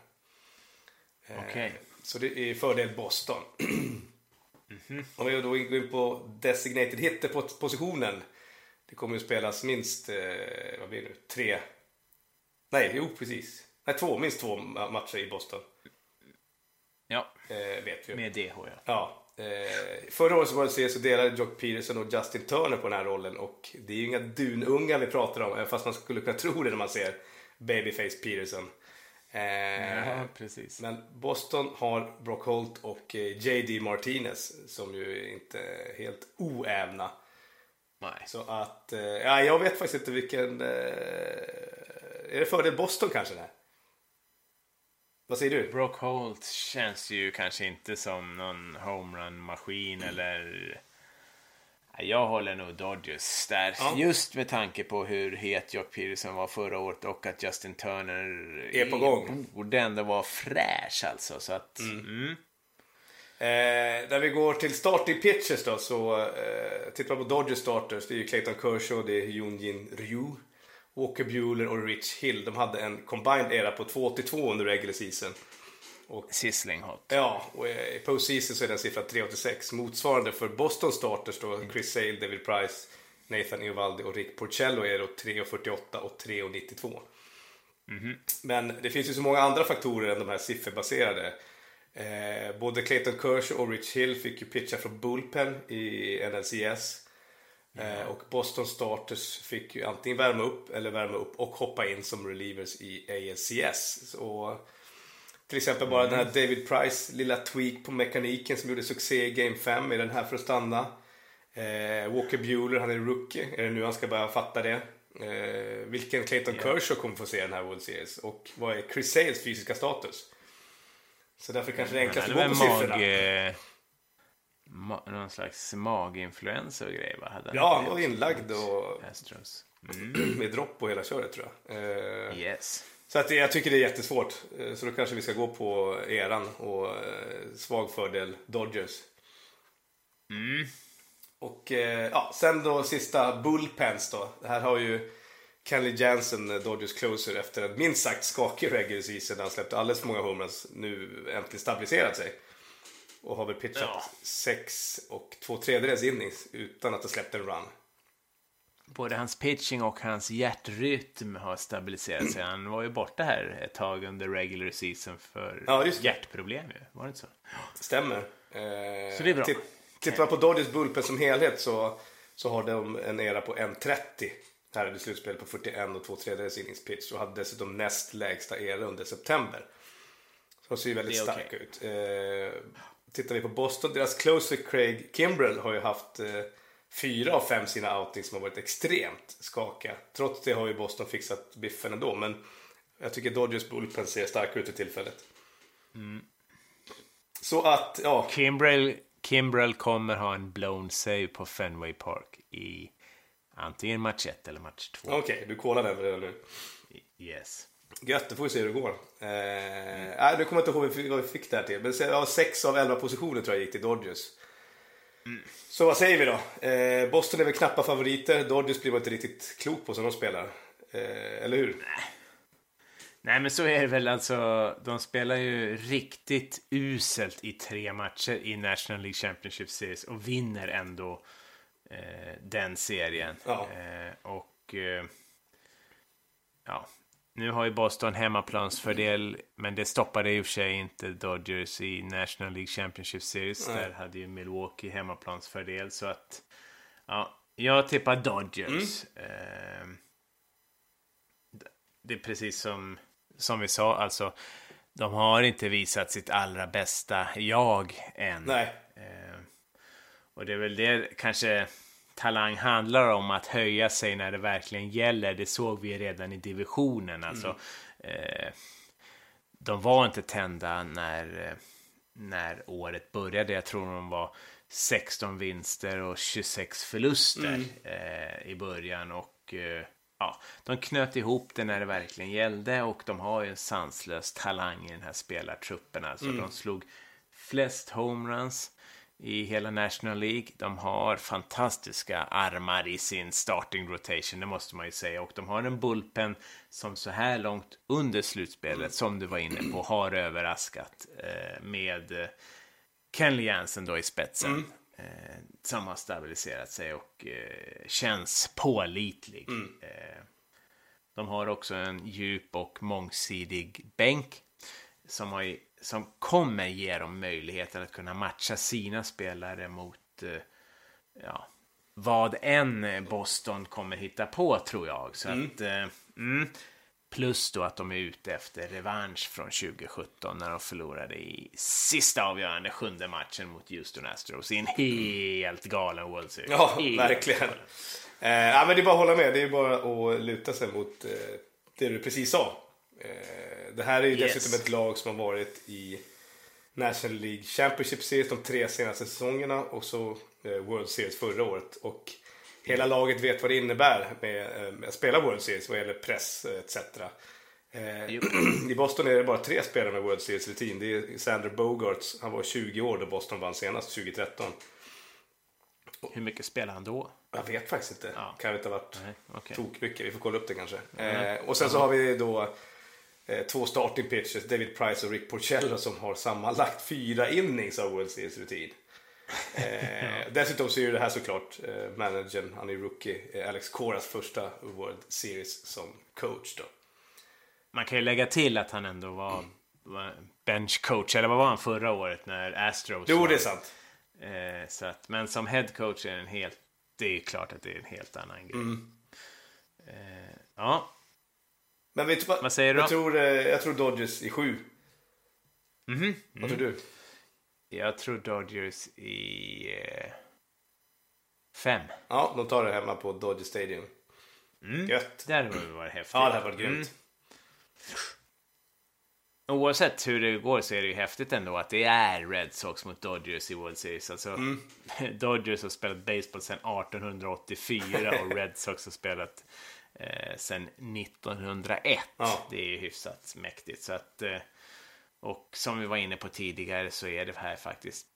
Eh, Okej. Så det är fördel Boston. *clears throat* Om vi då går in på designated hitter-positionen. Det kommer ju spelas minst, eh, vad blir det nu, tre? Nej, jo precis. Nej, två, minst två ma- matcher i Boston. ja. Eh, vet vi. Med DH ja. Ja. Eh, förra året så var det se så delade Jock Peterson och Justin Turner på den här rollen och det är ju inga dunungar vi pratar om, även fast man skulle kunna tro det när man ser Babyface Peterson. Eh, Ja, precis. Men Boston har Brock Holt och eh, JD Martinez som ju inte är helt oävna. Nej. Så att, eh, ja, jag vet faktiskt inte vilken... Är det fördel Boston kanske? Där? Vad säger du? Brock Holt känns ju kanske inte som någon homerun-maskin eller... Jag håller nog Dodgers där. Ja. Just med tanke på hur het Jock Peterson var förra året och att Justin Turner Är på gång. borde ändå vara fräsch alltså. Så att, mm. Eh, när vi går till starting pitchers då så eh, tittar man på Dodgers starters. Det är ju Clayton Kershaw, det är Jun-Jin Ryu, Walker Buehler och Rich Hill. De hade en combined era på 2,82 under regular season. Sizzling hot. Ja, och i postseason så är den siffran 3,86. Motsvarande för Boston starters då Chris Sale, David Price, Nathan Eovaldi och Rick Porcello är då 3,48 och 3,92. Men det finns ju så många andra faktorer än de här sifferbaserade. Eh, både Clayton Kershaw och Rich Hill fick ju pitcha från Bullpen i NLCS. Eh, och Boston Starters fick ju antingen värma upp eller värma upp och hoppa in som relievers i ALCS. Så, till exempel bara den här David Price lilla tweak på mekaniken som gjorde succé i Game 5. Är den här för att stanna? Eh, Walker Buehler, han är rookie. Är det nu han ska börja fatta det? Eh, vilken Clayton Kershaw kommer få se den här World Series? Och vad är Chris Sales fysiska status? Så därför kanske det är enklast att gå på siffrorna. mag... eh, Ma, någon slags maginfluensa och grejer va? Hade Ja, han var inlagd och Astros. *clears throat* med dropp på hela köret tror jag. Eh, Yes. Så att jag tycker det är jättesvårt. Eh, Så då kanske vi ska gå på eran och eh, svag fördel Dodgers. Och eh, ja, sen då sista Bullpens då. Det här har ju Kenley Jansen, Dodgers closer, efter en minst sagt skakig regular season där han släppte alldeles för många homeruns, nu äntligen stabiliserat sig. Och har väl pitchat Ja. sex och två tredjedels innings utan att ha släppt en run. Både hans pitching och hans hjärtrytm har stabiliserat sig. Han var ju borta här ett tag under regular season för Ja, hjärtproblem ju. Var det inte så? Stämmer. Eh, Så det är bra. titt- Tittar man på Dodgers Bullpen som helhet så, så har de en era på 1.30. Här är det slutspel på 41 och 2 tredjedels innings pitch och hade dessutom näst lägsta era under september. Så de ser ju väldigt starka ut. Eh, tittar vi på Boston, deras closer Craig Kimbrell har ju haft eh, fyra av fem sina outings som har varit extremt skakiga. Trots det har ju Boston fixat biffen ändå. Men jag tycker Dodgers Bullpen ser starkare ut i tillfället. Mm. Så att, ja. Kimbrell, Kimbrell kommer ha en blown save på Fenway Park i antingen match 1 eller match 2. Okej, du kollar den redan nu. Yes. Gött, då får vi se hur det går. Eh, nej, nu kommer jag inte ihåg vad vi fick- fick där till. Men ja, sex av elva positioner tror jag gick till Dodgers. Så vad säger vi då? Eh, Boston är väl knappa favoriter. Dodgers blir man inte riktigt klok på som de spelar. Eh, eller hur? Nej, men så är det väl alltså. De spelar ju riktigt uselt i tre matcher i National League Championship Series och vinner ändå eh, den serien. Ja. Eh, och eh, ja, nu har ju Boston hemmaplansfördel, men det stoppade i och för sig inte Dodgers i National League Championship Series. Nej. Där hade ju Milwaukee hemmaplansfördel, så att ja, jag tippar Dodgers. Eh, det är precis som, som vi sa, alltså de har inte visat sitt allra bästa jag än. Nej. Eh, och det är väl det kanske talang handlar om, att höja sig när det verkligen gäller. Det såg vi redan i divisionen. Alltså, eh, de var inte tända när, när året började. Jag tror de var 16 vinster och 26 förluster eh, i början. Och eh, ja, de knöt ihop det när det verkligen gällde. Och de har ju en sanslös talang i den här spelartruppen. Alltså, De slog flest homeruns i hela National League. De har fantastiska armar i sin starting rotation, det måste man ju säga. Och de har en bullpen som så här långt under slutspelet, som du var inne på, har överraskat eh, med eh, Kenley Jansen då i spetsen. Eh, som har stabiliserat sig och eh, känns pålitlig. Eh, de har också en djup och mångsidig bänk som, har, som kommer ge dem möjligheten att kunna matcha sina spelare mot eh, ja, vad än Boston kommer hitta på, tror jag. Så att, eh, mm, plus då att de är ute efter revansch från 2017 när de förlorade i sista avgörande sjunde matchen mot Houston Astros i en helt galen World Series. Ja, Helt verkligen. Eh, ja, men det är bara att hålla med. Det är bara att luta sig mot eh, det du precis sa. Eh, det här är ju Yes. dessutom ett lag som har varit i National League Championship Series de tre senaste säsongerna och så eh, World Series förra året. Och hela laget vet vad det innebär med, eh, med att spela World Series vad gäller press eh, etc. Eh, Jo. *clears throat* I Boston är det bara tre spelare med World Series rutin. Det är Sander Bogarts, han var 20 år då Boston vann senast, 2013. Hur mycket spelar han då? Jag vet faktiskt inte. Ja. Kan inte ha varit Nej, okej. tokmycket. Vi får kolla upp det kanske. Eh, och sen så har vi då eh, två starting pitchers, David Price och Rick Porcello som har sammanlagt fyra innings av World Series rutin. Eh, *laughs* Dessutom så är det här såklart eh, managern, han är rookie, eh, Alex Coras första World Series som coach då. Man kan ju lägga till att han ändå var, var bench coach, eller vad var han förra året när Astros Jo, var- det är sant. Eh, så att, men som head coach är det en helt, det är klart att det är en helt annan grej. Mm. Eh, ja, Men vet du vad? Vad säger du jag tror, eh, jag tror Dodgers i sju. Mhm. Vad tror du? jag tror Dodgers i eh, fem. Ja, de tar det hemma på Dodger Stadium. Gött. Det hade varit häftigt. Ja, det här var grymt. Mm. Oavsett hur det går så är det ju häftigt ändå att det är Red Sox mot Dodgers i World Series. Alltså, Mm. *laughs* Dodgers har spelat baseball sedan 1884 och *laughs* Red Sox har spelat eh, sedan 1901. Ja. Det är ju hyfsat mäktigt. Så att, eh, och som vi var inne på tidigare så är det här faktiskt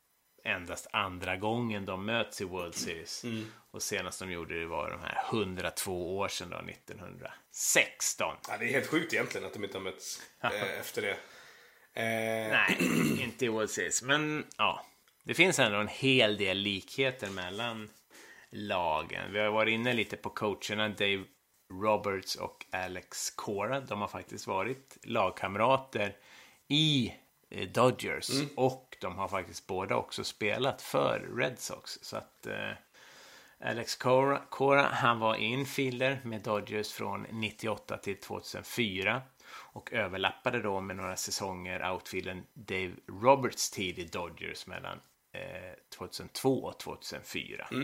endast andra gången de möts i World Series. Mm. Och senast de gjorde det var de här 102 år sedan då, 1916. Ja, det är helt sjukt egentligen att de inte har mötts eh, efter det. Eh, Nej, inte i World Series. Men ja, det finns ändå en hel del likheter mellan lagen. Vi har varit inne lite på coacherna Dave Roberts och Alex Cora. De har faktiskt varit lagkamrater i eh, Dodgers och de har faktiskt båda också spelat för Red Sox. Så att eh, Alex Cora, Cora, han var infielder med Dodgers från 98 till 2004 och överlappade då med några säsonger outfielden Dave Roberts tid i Dodgers mellan eh, 2002 och 2004. Eh,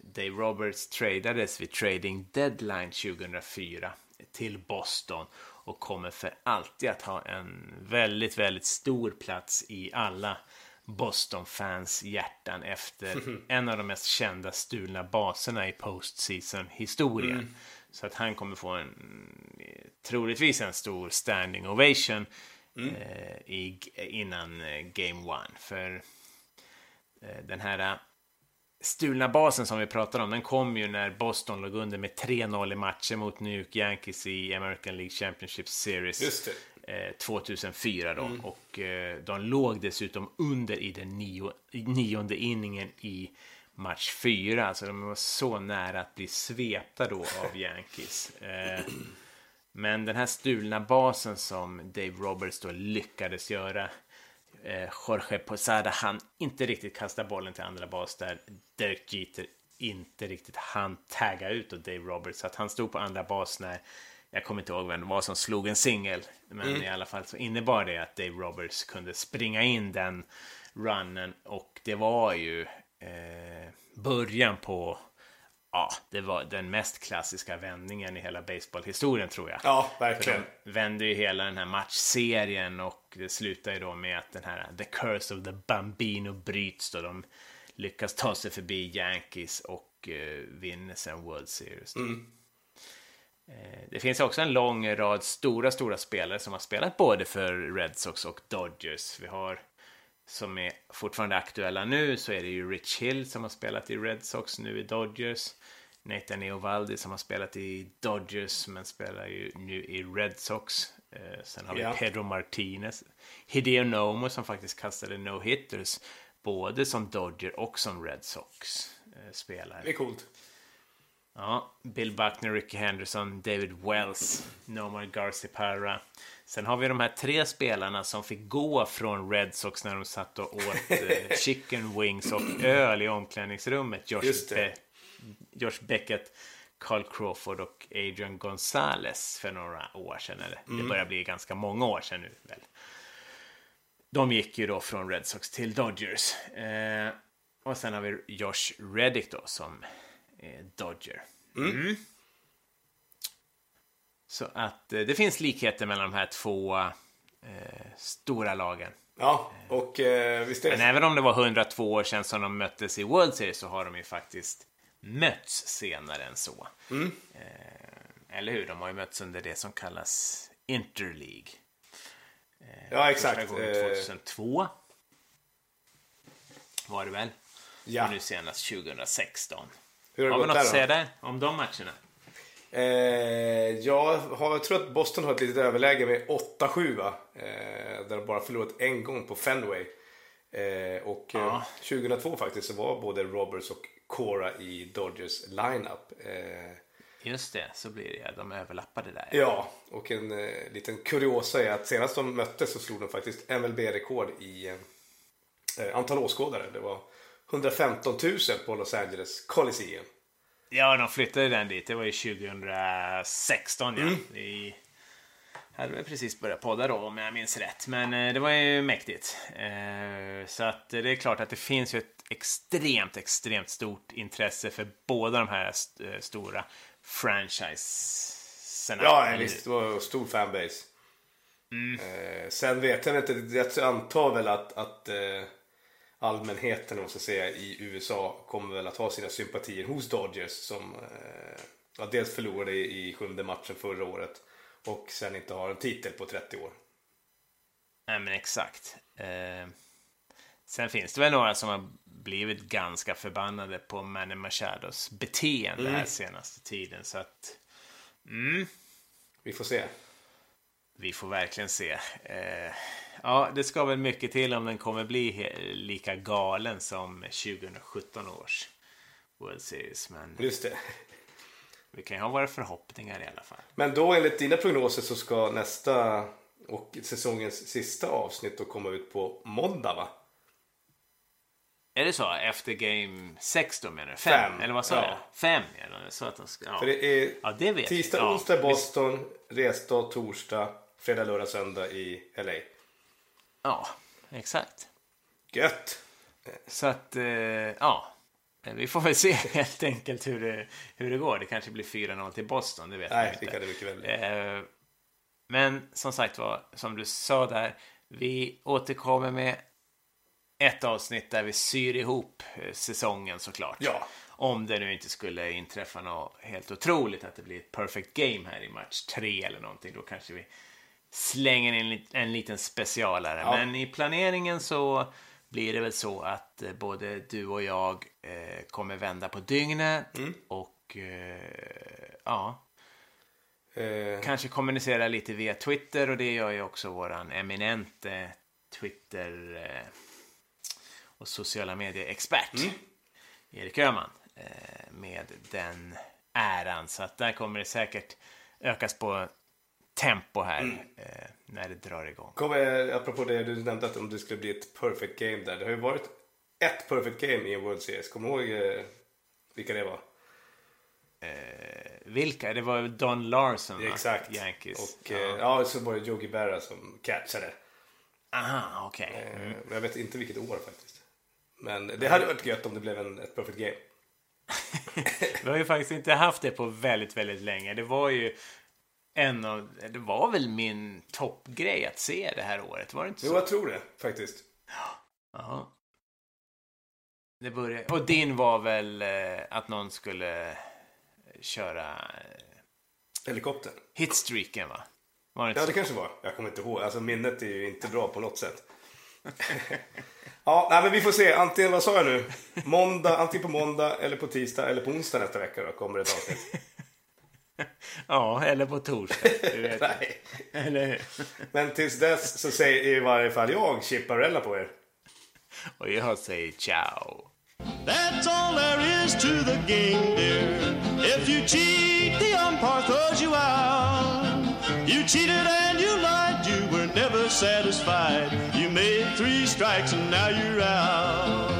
Dave Roberts tradades vid trading deadline 2004 till Boston och kommer för alltid att ha en väldigt, väldigt stor plats i alla Boston-fans hjärtan efter *laughs* en av de mest kända stulna baserna i postseason-historien. Så att han kommer få en, eh, troligtvis en stor standing ovation eh, i, innan eh, Game One. För eh, den här stulna basen som vi pratade om, den kom ju när Boston låg under med 3-0 i matcher mot New York Yankees i American League Championship Series. Just det. Eh, 2004 då. Och eh, de låg dessutom under i den nio, nionde inningen i match 4. Alltså de var så nära att bli svepta då av *laughs* Yankees. Eh, men den här stulna basen som Dave Roberts då lyckades göra Jorge Posada han inte riktigt kasta bollen till andra bas där Derek Jeter inte riktigt han tagga ut och Dave Roberts. Så att han stod på andra bas när jag kommer inte ihåg vem det var som slog en singel. Men mm. i alla fall så innebar det att Dave Roberts kunde springa in den runnen och det var ju eh, början på ja, det var den mest klassiska vändningen i hela baseballhistorien tror jag. Ja, verkligen. För de vände ju hela den här matchserien och det slutar ju då med att den här The Curse of the Bambino bryts då de lyckas ta sig förbi Yankees och uh, vinner sen World Series. Mm. Uh, det finns också en lång rad stora, stora spelare som har spelat både för Red Sox och Dodgers. Vi har som är fortfarande aktuella nu så är det ju Rich Hill som har spelat i Red Sox, nu i Dodgers. Nathan Eovaldi som har spelat i Dodgers men spelar ju nu i Red Sox. Eh, sen har vi Pedro Martinez. Hideo Nomo som faktiskt kastade no-hitters både som Dodger och som Red Sox eh, spelare. Det är coolt. Ja, Bill Buckner, Ricky Henderson, David Wells, Nomar Garciparra. Sen har vi de här tre spelarna som fick gå från Red Sox när de satt och åt eh, *laughs* chicken wings och öl i omklädningsrummet. Josh, Be Josh Beckett, Carl Crawford och Adrian Gonzales för några år sedan. Eller mm. det börjar bli ganska många år sedan nu. Väl. De gick ju då från Red Sox till Dodgers. Eh, och sen har vi Josh Reddick då som eh, Dodger. Mm. Mm. Så att eh, det finns likheter mellan de här två eh, stora lagen. Ja, och eh, visst är det... Men även om det var 102 år sedan som de möttes i World Series så har de ju faktiskt mötts senare än så. Mm. Eh, eller hur? De har ju mötts under det som kallas Interleague. Eh, ja, exakt. Första gången 2002 eh, var det väl? Ja. Och nu senast 2016. Hur har, har vi något att säga där om de matcherna? Eh, jag, har, jag tror att Boston har ett litet överläge med 8-7 va? Eh, där de bara förlorat en gång på Fenway. Eh, och ja. 2002 faktiskt så var både Roberts och Cora i Dodgers lineup. Eh, Just det, så blir det. De överlappade där. Ja, och en eh, liten kuriosa är att senast de möttes så slog de faktiskt MLB-rekord i eh, antal åskådare. Det var 115 000 på Los Angeles Coliseum. Ja, de flyttade den dit. Det var ju 2016. Ja. Mm. Vi hade väl precis börjat podda då om jag minns rätt. Men eh, det var ju mäktigt. Eh, så att det är klart att det finns ju ett extremt, extremt stort intresse för båda de här st eh, stora franchiserna. Ja, visst. Det var stor fanbase. Mm. Eh, sen vet jag inte, jag antar väl att, att eh, allmänheten måste säga, i USA kommer väl att ha sina sympatier hos Dodgers som eh, dels förlorade i, i sjunde matchen förra året och sen inte har en titel på 30 år. Nej men exakt. Eh, sen finns det väl några som har blivit ganska förbannade på Manny Machados beteende mm. här senaste tiden så att mm. Vi får se. Vi får verkligen se. Eh, ja, det ska väl mycket till om den kommer bli lika galen som 2017 års World Series. Men Just det. Vi kan ju ha våra förhoppningar i alla fall. Men då enligt dina prognoser så ska nästa och säsongens sista avsnitt då komma ut på måndag va? Är det så? Efter game 6 då menar du? Fem? Fem. Eller vad sa ja. jag? Fem? Eller så att de ska, ja. För det är ja, det vet tisdag, ja. onsdag Boston, resdag torsdag, fredag, lördag, söndag i LA. Ja, exakt. Gött! Så att, eh, ja. Vi får väl se *laughs* helt enkelt hur det, hur det går. Det kanske blir 4-0 till Boston, det vet Nej, man inte. Det kan det mycket väl bli. Eh, men som sagt var, som du sa där, vi återkommer med ett avsnitt där vi syr ihop eh, säsongen såklart. Ja. Om det nu inte skulle inträffa något helt otroligt, att det blir ett perfect game här i match tre eller någonting, då kanske vi slänger in en liten specialare. Ja. Men i planeringen så blir det väl så att eh, både du och jag eh, kommer vända på dygnet Mm. och eh, ja, Eh, kanske kommunicera lite via Twitter och det gör ju också våran eminente Twitter och sociala medier-expert Mm. Erik Öhman eh, med den äran. Så att där kommer det säkert ökas på tempo här Mm. eh, när det drar igång. kommer, apropå det du nämnde att om det skulle bli ett perfect game där. Det har ju varit ett perfect game i en World Series. Kommer du ihåg eh, vilka det var? Vilka? Det var Don Larson, va? Exakt. Yankees. Och eh, ja, så var det Yogi Berra som catchade. Aha, okej. Eh, men Jag vet inte vilket år faktiskt. Men det hade varit gött om det blev en, ett perfect game. *laughs* Vi har ju faktiskt inte haft det på väldigt, väldigt länge. Det var ju en av, det var väl min toppgrej att se det här året, var det inte Jo, så? jag tror det faktiskt. Ja. Det började, och din var väl eh, att någon skulle eh, köra eh, Helikoptern. hitstreaken, va? Var det inte Ja, så? det kanske var. Jag kommer inte ihåg. Alltså minnet är ju inte bra på något sätt. *laughs* ja, nej, men vi får se. Antingen, vad sa jag nu? Måndag, antingen på måndag eller på tisdag eller på onsdag nästa vecka då kommer ett avsnitt. *laughs* Ja, eller på torsdag. Du vet. *laughs* nej. eller hur? Men tills dess så säger i varje fall jag Chip Barella på er. Och jag säger ciao. That's all there is to the game, dear. If you cheat, the umpire throws you out. You cheated and you lied, satisfied. You made three strikes and now you're out.